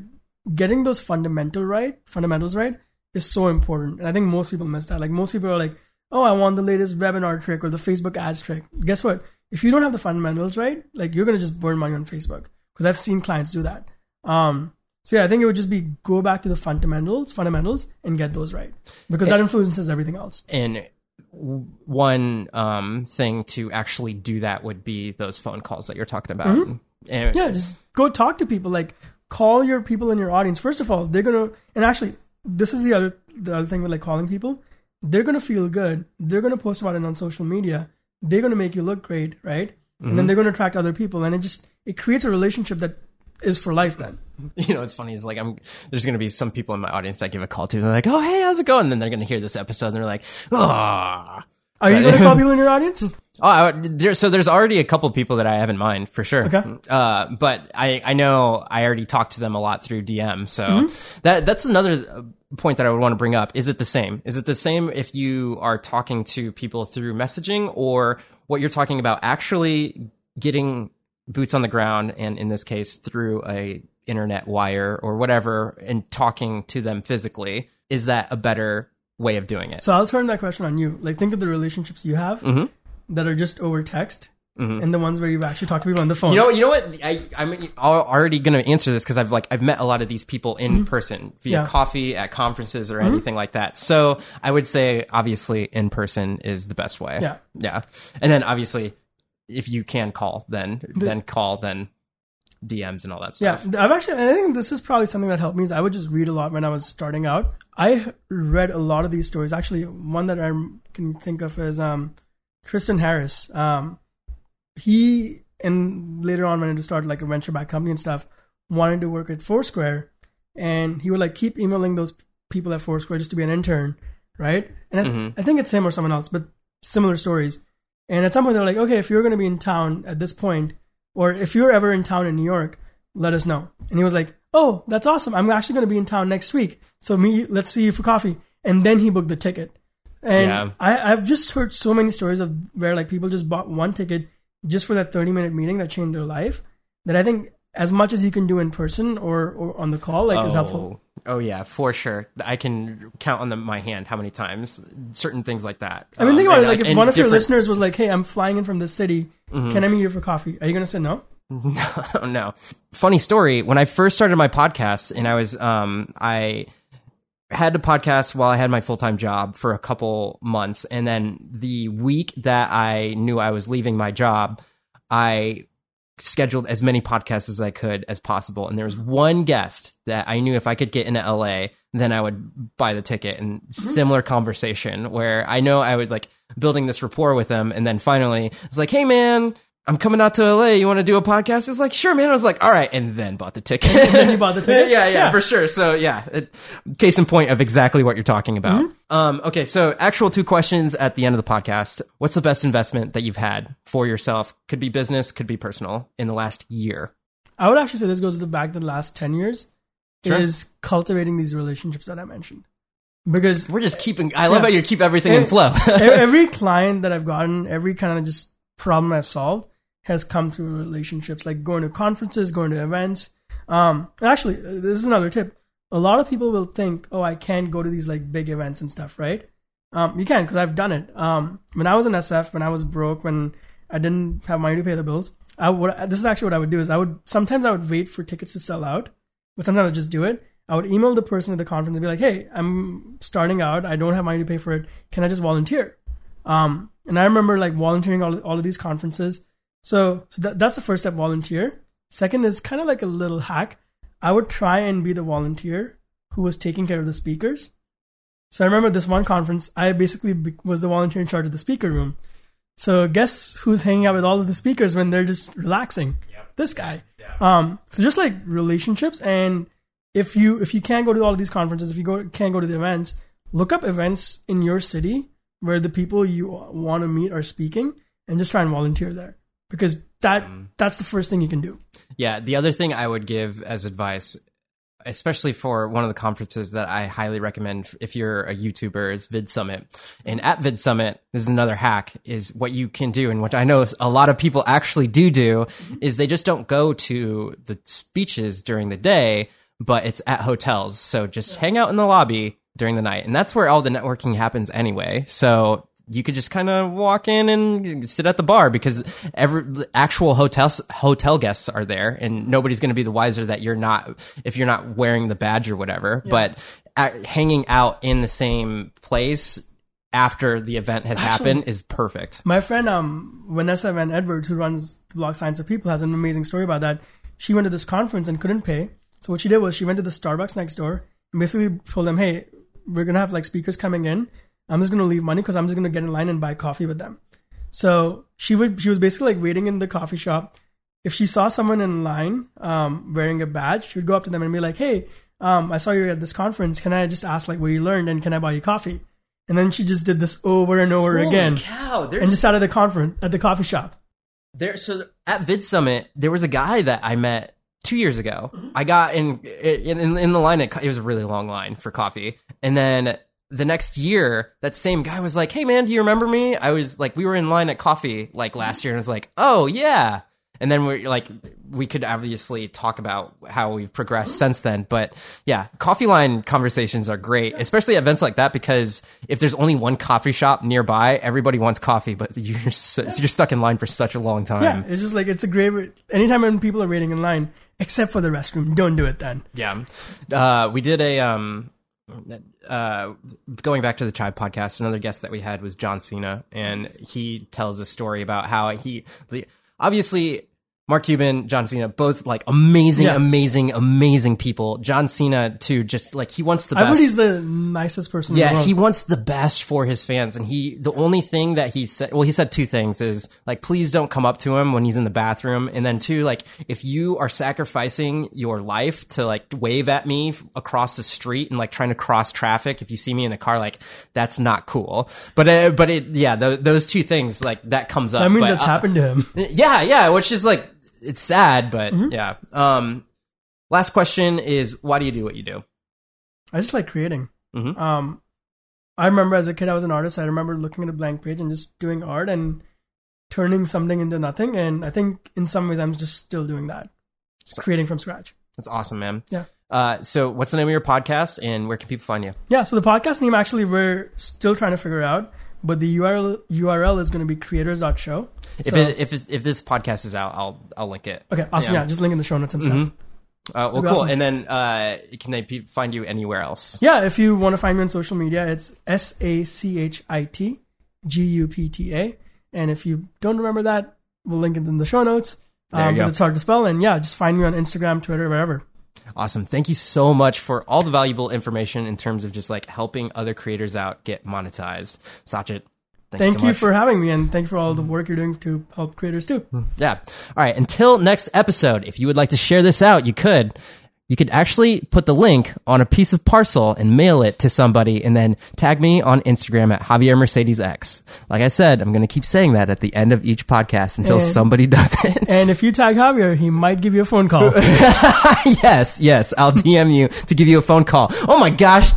getting those fundamental right fundamentals right is so important. And I think most people miss that. Like most people are like oh I want the latest webinar trick or the Facebook ads trick. Guess what? If you don't have the fundamentals right, like you're going to just burn money on Facebook because I've seen clients do that. Um so yeah, I think it would just be go back to the fundamentals, fundamentals, and get those right because that influences everything else. And one um, thing to actually do that would be those phone calls that you're talking about. Mm-hmm. And, yeah, just go talk to people. Like call your people in your audience. First of all, they're gonna and actually this is the other the other thing with like calling people. They're gonna feel good. They're gonna post about it on social media. They're gonna make you look great, right? Mm-hmm. And then mm-hmm. they're gonna attract other people, and it just it creates a relationship that is for life then. You know, it's funny. It's like I'm. There's going to be some people in my audience that give a call to. They're like, "Oh, hey, how's it going?" And then they're going to hear this episode and they're like, "Oh." Are you going to call people in your audience? Oh, I, there, so there's already a couple people that I have in mind for sure. Okay. Uh, but I, I know I already talked to them a lot through DM. So mm-hmm. that, that's another point that I would want to bring up. Is it the same? Is it the same if you are talking to people through messaging or what you're talking about actually getting boots on the ground and in this case through a internet wire or whatever and talking to them physically is that a better way of doing it so i'll turn that question on you like think of the relationships you have mm-hmm. that are just over text mm-hmm. and the ones where you've actually talked to people on the phone you know you know what I, i'm already going to answer this because i've like i've met a lot of these people in mm-hmm. person via yeah. coffee at conferences or mm-hmm. anything like that so i would say obviously in person is the best way yeah yeah and then obviously if you can call, then the, then call, then DMs and all that stuff. Yeah, I've actually, I think this is probably something that helped me. Is I would just read a lot when I was starting out. I read a lot of these stories. Actually, one that I can think of is um, Tristan Harris. Um, he and later on wanted to start like a venture back company and stuff. Wanted to work at Foursquare, and he would like keep emailing those people at Foursquare just to be an intern, right? And I, mm-hmm. I think it's him or someone else, but similar stories. And at some point, they're like, okay, if you're going to be in town at this point, or if you're ever in town in New York, let us know. And he was like, oh, that's awesome. I'm actually going to be in town next week. So me, let's see you for coffee. And then he booked the ticket. And yeah. I, I've just heard so many stories of where like people just bought one ticket just for that 30 minute meeting that changed their life that I think as much as you can do in person or, or on the call, like oh. is helpful. Oh yeah, for sure. I can count on the, my hand how many times certain things like that. I mean, think um, about it. Like, if one of your listeners was like, "Hey, I'm flying in from this city. Mm-hmm. Can I meet you for coffee?" Are you gonna say no? No, no. Funny story. When I first started my podcast, and I was, um, I had a podcast while I had my full time job for a couple months, and then the week that I knew I was leaving my job, I scheduled as many podcasts as I could as possible. And there was one guest that I knew if I could get into LA, then I would buy the ticket and mm-hmm. similar conversation where I know I would like building this rapport with him. And then finally it's like, Hey man, I'm coming out to LA. You want to do a podcast? It's like, sure, man. I was like, all right. And then bought the ticket. and then you bought the ticket? yeah, yeah, yeah, for sure. So yeah, it, case in point of exactly what you're talking about. Mm-hmm. Um, okay. So actual two questions at the end of the podcast. What's the best investment that you've had for yourself? Could be business, could be personal in the last year. I would actually say this goes to the back the last 10 years sure. is cultivating these relationships that I mentioned because we're just keeping, I love yeah. how you keep everything in flow. every client that I've gotten, every kind of just problem I've solved, has come through relationships, like going to conferences, going to events. Um, actually, uh, this is another tip. A lot of people will think, "Oh, I can't go to these like big events and stuff," right? Um, you can because I've done it. Um, when I was in SF, when I was broke, when I didn't have money to pay the bills, I would. This is actually what I would do: is I would sometimes I would wait for tickets to sell out, but sometimes I'd just do it. I would email the person at the conference and be like, "Hey, I'm starting out. I don't have money to pay for it. Can I just volunteer?" Um, and I remember like volunteering all all of these conferences so, so that, that's the first step, volunteer. Second is kind of like a little hack. I would try and be the volunteer who was taking care of the speakers. So I remember this one conference, I basically was the volunteer in charge of the speaker room. So guess who's hanging out with all of the speakers when they're just relaxing? Yep. This guy. Yeah. Um, so just like relationships, and if you if you can't go to all of these conferences, if you go can't go to the events, look up events in your city where the people you want to meet are speaking, and just try and volunteer there because that mm. that's the first thing you can do. Yeah, the other thing I would give as advice especially for one of the conferences that I highly recommend if you're a YouTuber is Vid Summit. And at Vid Summit, this is another hack is what you can do. And which I know a lot of people actually do do is they just don't go to the speeches during the day, but it's at hotels. So just hang out in the lobby during the night. And that's where all the networking happens anyway. So you could just kind of walk in and sit at the bar because every actual hotel hotel guests are there and nobody's going to be the wiser that you're not if you're not wearing the badge or whatever. Yeah. but at, hanging out in the same place after the event has Actually, happened is perfect. my friend um vanessa van edwards who runs the blog science of people has an amazing story about that. She went to this conference and couldn't pay. So what she did was she went to the starbucks next door and basically told them hey we're gonna have like speakers coming in I'm just gonna leave money because I'm just gonna get in line and buy coffee with them. So she would she was basically like waiting in the coffee shop. If she saw someone in line um, wearing a badge, she would go up to them and be like, "Hey, um, I saw you at this conference. Can I just ask like what you learned and can I buy you coffee?" And then she just did this over and over Holy again. Cow! And just out of the conference at the coffee shop. There, so at Vid Summit, there was a guy that I met two years ago. Mm-hmm. I got in in in the line. It was a really long line for coffee, and then the next year, that same guy was like, "Hey man, do you remember me?" I was like, we were in line at coffee like last year, and I was like, "Oh yeah." And then we're like, we could obviously talk about how we've progressed since then. But yeah, coffee line conversations are great, especially at events like that, because if there's only one coffee shop nearby, everybody wants coffee, but you're, so, you're stuck in line for such a long time. Yeah, it's just like, it's a great, anytime when people are waiting in line, except for the restroom, don't do it then. Yeah. Uh, we did a, um, uh, going back to the Chive podcast, another guest that we had was John Cena, and he tells a story about how he obviously Mark Cuban, John Cena, both like amazing, yeah. amazing, amazing people. John Cena too, just like he wants the best. I he's the nicest person. Yeah, he wants the best for his fans, and he the only thing that he said, well, he said two things: is like please don't come up to him when he's in the bathroom, and then two, like if you are sacrificing your life to like wave at me across the street and like trying to cross traffic, if you see me in a car, like that's not cool. But uh, but it yeah, th- those two things like that comes up. That means but, that's uh, happened to him. Yeah, yeah, which is like it's sad, but mm-hmm. yeah. Um, last question is why do you do what you do? I just like creating. Mm-hmm. Um, I remember as a kid, I was an artist. I remember looking at a blank page and just doing art and turning something into nothing. And I think in some ways, I'm just still doing that, just creating from scratch. That's awesome, man. Yeah. Uh, so what's the name of your podcast and where can people find you? Yeah. So the podcast name actually we're still trying to figure out but the URL URL is going to be creators.show. If so, it, if if this podcast is out, I'll I'll link it. Okay, awesome. Yeah, yeah just link in the show notes and stuff. Mm-hmm. Uh, well, cool. Awesome. And then, uh, can they pe- find you anywhere else? Yeah, if you want to find me on social media, it's S A C H I T G U P T A. And if you don't remember that, we'll link it in the show notes because um, it's hard to spell. And yeah, just find me on Instagram, Twitter, wherever. Awesome. Thank you so much for all the valuable information in terms of just like helping other creators out get monetized. Sachit, Thank so you for having me, and thank you for all the work you're doing to help creators too. Hmm, yeah. All right. Until next episode, if you would like to share this out, you could you could actually put the link on a piece of parcel and mail it to somebody and then tag me on Instagram at Javier Mercedes X. Like I said, I'm going to keep saying that at the end of each podcast until and, somebody does it. And if you tag Javier, he might give you a phone call. yes, yes. I'll DM you to give you a phone call. Oh my gosh.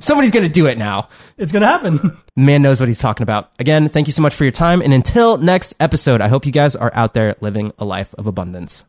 Somebody's going to do it now. It's going to happen. Man knows what he's talking about. Again, thank you so much for your time. And until next episode, I hope you guys are out there living a life of abundance.